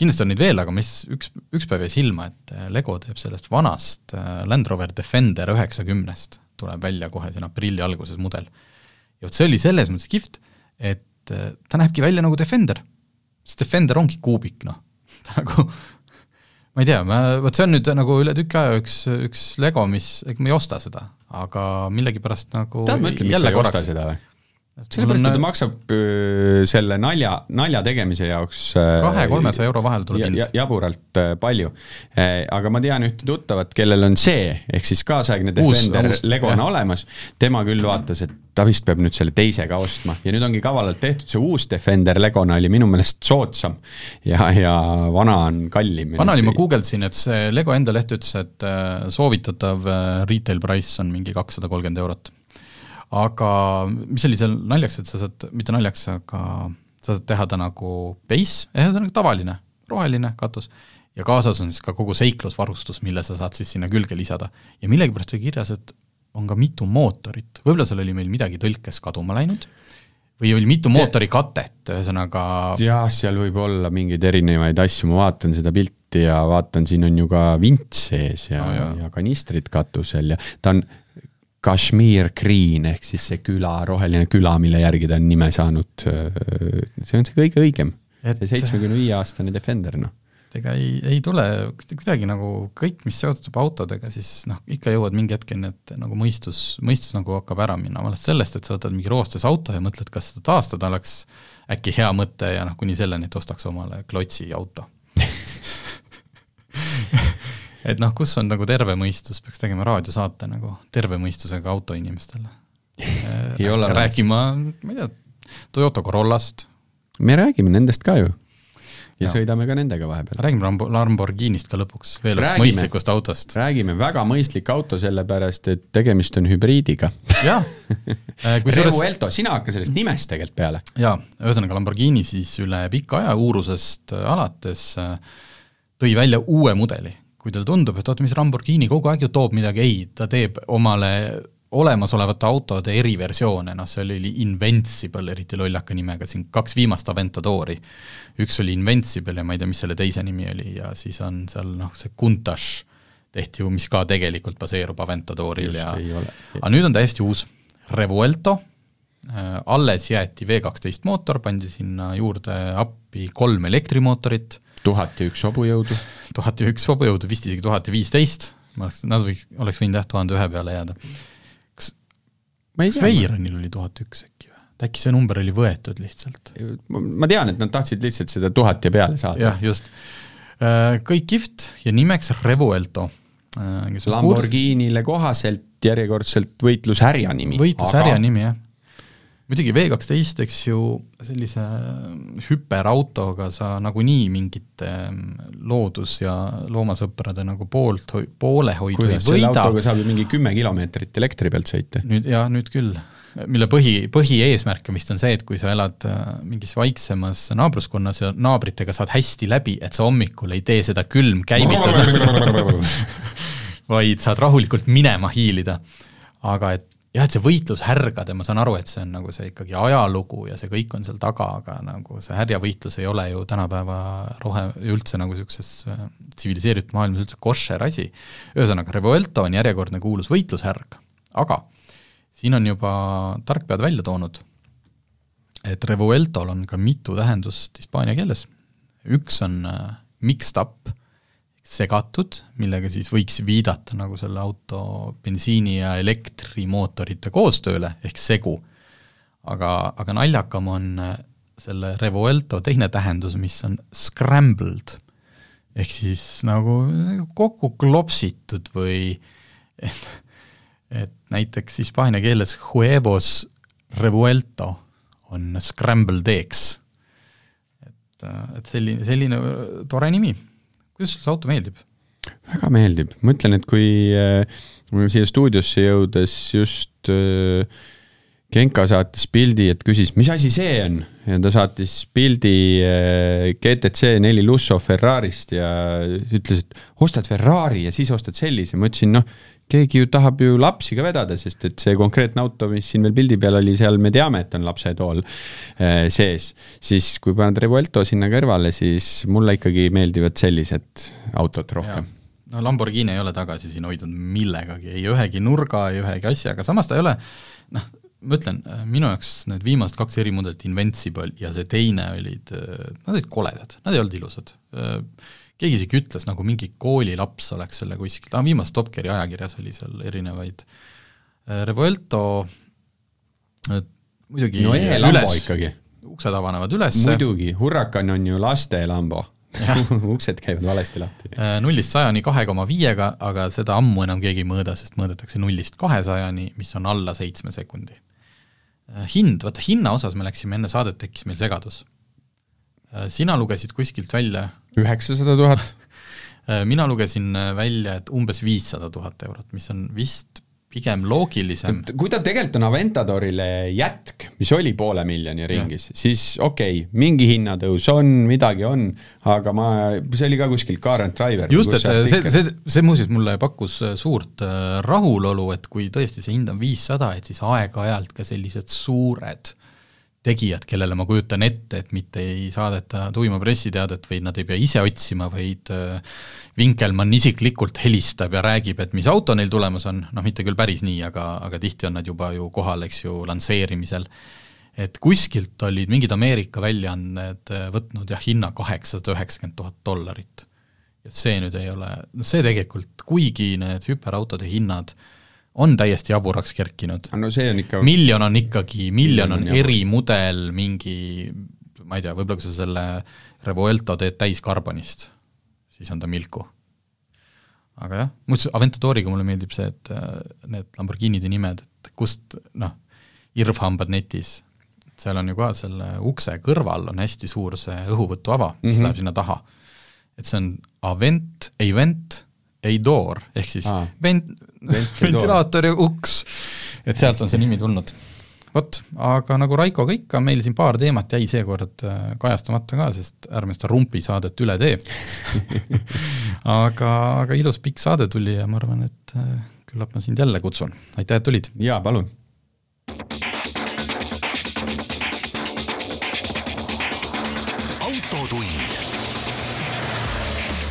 kindlasti on neid veel, aga mis üks, üks päev jäi silma, et äh, Lego teeb sellest vanast äh, Land Rover Defender üheksakümnest, tuleb välja kohe siin aprilli alguses mudel. ja vot see oli selles mõttes kihvt, et äh, ta näebki välja nagu Defender. sest Defender ongi kuubik, noh, ta nagu ma ei tea, ma, vot see on nüüd nagu üle tüki aja üks, üks Lego, mis, ega ma ei osta seda, aga millegipärast nagu tead, mõtle, miks sa ei osta seda või? sellepärast, et ta maksab selle nalja, nalja tegemise jaoks kahe-kolmesaja euro vahel tuleb hind ja,. jaburalt palju. aga ma tean ühte tuttavat, kellel on see, ehk siis kaasaegne Defender Legona jah. olemas, tema küll vaatas, et ta vist peab nüüd selle teise ka ostma ja nüüd ongi kavalalt tehtud, see uus Defender Legona oli minu meelest soodsam ja, ja vana on kallim. vana oli, ma guugeldasin, et see Lego enda leht ütles, et soovitatav retail price on mingi kakssada kolmkümmend eurot. Aga mis oli seal naljaks, et sa saad, mitte naljaks, aga sa saad teha ta nagu base, ühesõnaga tavaline, roheline katus, ja kaasas on siis ka kogu seiklusvarustus, mille sa saad siis sinna külge lisada. ja millegipärast oli kirjas, et on ka mitu mootorit, võib-olla seal oli meil midagi tõlkes kaduma läinud või oli mitu mootorikatet, ühesõnaga jah, seal võib olla mingeid erinevaid asju, ma vaatan seda pilti ja vaatan, siin on ju ka vints sees ja No ja kanistrid katusel ja ta on Kashmir Green ehk siis see küla, roheline küla, mille järgi ta on nime saanud. see on see kõige õigem, Et- see seitsmekümne viie aastane Defender, noh. ega ei, ei tule kuidagi nagu kõik, mis seostub autodega, siis noh, ikka jõuad mingi hetkeni, et nagu mõistus, mõistus nagu hakkab ära minema, alles sellest, et sa võtad mingi roostes auto ja mõtled, kas seda taastada oleks äkki hea mõte ja noh, kuni selleni, et ostaks omale klotsi auto. et noh, kus on nagu terve mõistus, peaks tegema raadiosaate nagu terve mõistusega autoinimestele. Ei ole rääkima, ma ei tea, Toyota Corollast, me räägime nendest ka ju. ja Jaa. sõidame ka nendega vahepeal. räägime Lambo- Lamborghinist ka lõpuks, veel ühest mõistlikust autost. räägime, väga mõistlik auto, sellepärast et tegemist on hübriidiga. jah, kusjuures Revuelto, sina hakka sellest nimest tegelikult peale. jaa, ühesõnaga Lamborghini siis üle pika aja uurusest äh, alates äh, tõi välja uue mudeli. Kui talle tundub, et oota, mis Lamborghini kogu aeg ju toob midagi, ei, ta teeb omale olemasolevate autode eriversioone, noh see oli Invincible, eriti lollaka nimega siin, kaks viimast Aventadori. üks oli Invincible ja ma ei tea, mis selle teise nimi oli ja siis on seal noh, see Countach tehti ju, mis ka tegelikult baseerub Aventadoril Just, ja aga nüüd on täiesti uus Revuelto, alles jäeti V kaksteist mootor, pandi sinna juurde appi kolm elektrimootorit, tuhat ja üks hobujõudu. tuhat ja üks hobujõudu, vist isegi tuhat ja viisteist, ma oleks, nad võiks, oleks võinud jah, tuhande ühe peale jääda. kas, kas tea, Veyronil oli tuhat üks äkki või? äkki see number oli võetud lihtsalt? ma tean, et nad tahtsid lihtsalt seda tuhat ja peale saada. jah, just. kõik kihvt ja nimeks Revuelto. Lamborghinile kohaselt järjekordselt võitlushärja nimi. võitlushärja nimi, jah. Muidugi V kaksteist, eks ju, sellise hüperautoga sa nagunii mingite mm, loodus- ja loomasõprade nagu poolt, poolehoidu ei kuidas selle võida, autoga saab ju mingi kümme kilomeetrit elektri pealt sõita? nüüd jah, nüüd küll, mille põhi, põhieesmärk vist on see, et kui sa elad äh, mingis vaiksemas naabruskonnas ja naabritega saad hästi läbi, et sa hommikul ei tee seda külm käivitada, vaid saad rahulikult minema hiilida. aga et jah, et see võitlus härgade, ma saan aru, et see on nagu see ikkagi ajalugu ja see kõik on seal taga, aga nagu see härjavõitlus ei ole ju tänapäeva rohe, üldse nagu niisuguses äh, tsiviliseeritud maailmas üldse koššer asi. ühesõnaga, Revuelto on järjekordne kuulus võitlushärg, aga siin on juba tarkpead välja toonud, et Revueltol on ka mitu tähendust hispaania keeles. üks on äh, mixed up, segatud, millega siis võiks viidata nagu selle auto bensiini- ja elektrimootorite koostööle ehk segu. aga, aga naljakam on äh, selle Revuelto teine tähendus, mis on scrambled ehk siis nagu kokku klopsitud või et, et näiteks hispaania keeles huevos revuelto on scrambled eggs. et, et selline, selline tore nimi. Kuidas sulle see auto meeldib? väga meeldib, ma ütlen, et kui äh, siia stuudiosse jõudes just äh, Genka saatis pildi, et küsis, mis asi see on? Ja ta saatis pildi äh, GTC neli Lusso Ferrarist ja ütles, et ostad Ferrari ja siis ostad sellise, ma ütlesin, noh, keegi ju tahab ju lapsi ka vedada, sest et see konkreetne auto, mis siin veel pildi peal oli, seal me teame, et on lapsetool äh, sees. siis kui paned Revuelto sinna kõrvale, siis mulle ikkagi meeldivad sellised autod rohkem no Lamborghini ei ole tagasi siin hoidnud millegagi, ei ühegi nurga, ei ühegi asjaga, samas ta ei ole noh, ma ütlen, minu jaoks need viimased kaks erimudelit, Invincible ja see teine olid, nad olid koledad, nad ei olnud ilusad. Keegi isegi ütles, nagu mingi koolilaps oleks selle kuskil, ah viimases Top Geari ajakirjas oli seal erinevaid, Revuelto muidugi no e-lambo ikkagi. uksed avanevad üles. muidugi, Huracan on ju laste lambo uksed käivad valesti lahti. Äh, nullist sajani kahe koma viiega, aga seda ammu enam keegi ei mõõda, sest mõõdetakse nullist kahesajani, mis on alla seitsme sekundi. Äh, hind, vaata hinna osas me läksime enne saadet, tekkis meil segadus. Äh, sina lugesid kuskilt välja üheksasada tuhat. mina lugesin välja, et umbes viissada tuhat eurot, mis on vist pigem loogilisem. kui ta tegelikult on Aventadorile jätk, mis oli poole miljoni ringis, siis okei okay,, mingi hinnatõus on, midagi on, aga ma, see oli ka kuskilt Car and Driver. just, et see, see, see, see muuseas mulle pakkus äh, suurt äh, rahulolu, et kui tõesti see hind on viissada, et siis aeg-ajalt ka sellised suured tegijad, kellele ma kujutan ette, et mitte ei saadeta tuima pressiteadet või nad ei pea ise otsima, vaid Vinkelmann äh, isiklikult helistab ja räägib, et mis auto neil tulemas on, noh mitte küll päris nii, aga, aga tihti on nad juba ju kohal, eks ju, lansseerimisel, et kuskilt olid mingid Ameerika väljaanded äh, võtnud jah, hinna kaheksasada üheksakümmend tuhat dollarit. et see nüüd ei ole, noh see tegelikult, kuigi need hüperautode hinnad äh, on täiesti jaburaks kerkinud. no see on ikka miljon on ikkagi, miljon on, on erimudel, mingi ma ei tea, võib-olla kui sa selle Revuelto teed täis karbonist, siis on ta Milku. aga jah, muuseas Aventadoriga mulle meeldib see, et äh, need Lamborghinide nimed, et kust noh, irvhambad netis, seal on ju ka selle ukse kõrval on hästi suur see õhuvõtuava, mis mm -hmm. läheb sinna taha. et see on Avent, Event, Eidor, ehk siis Aa. vent-, ventilaator ja uks, et sealt on see nimi tulnud. vot, aga nagu Raikoga ikka, meil siin paar teemat jäi seekord äh, kajastamata ka, sest ärme seda rumpisaadet üle tee aga, aga ilus pikk saade tuli ja ma arvan, et äh, küllap ma sind jälle kutsun, aitäh, et tulid! jaa, palun!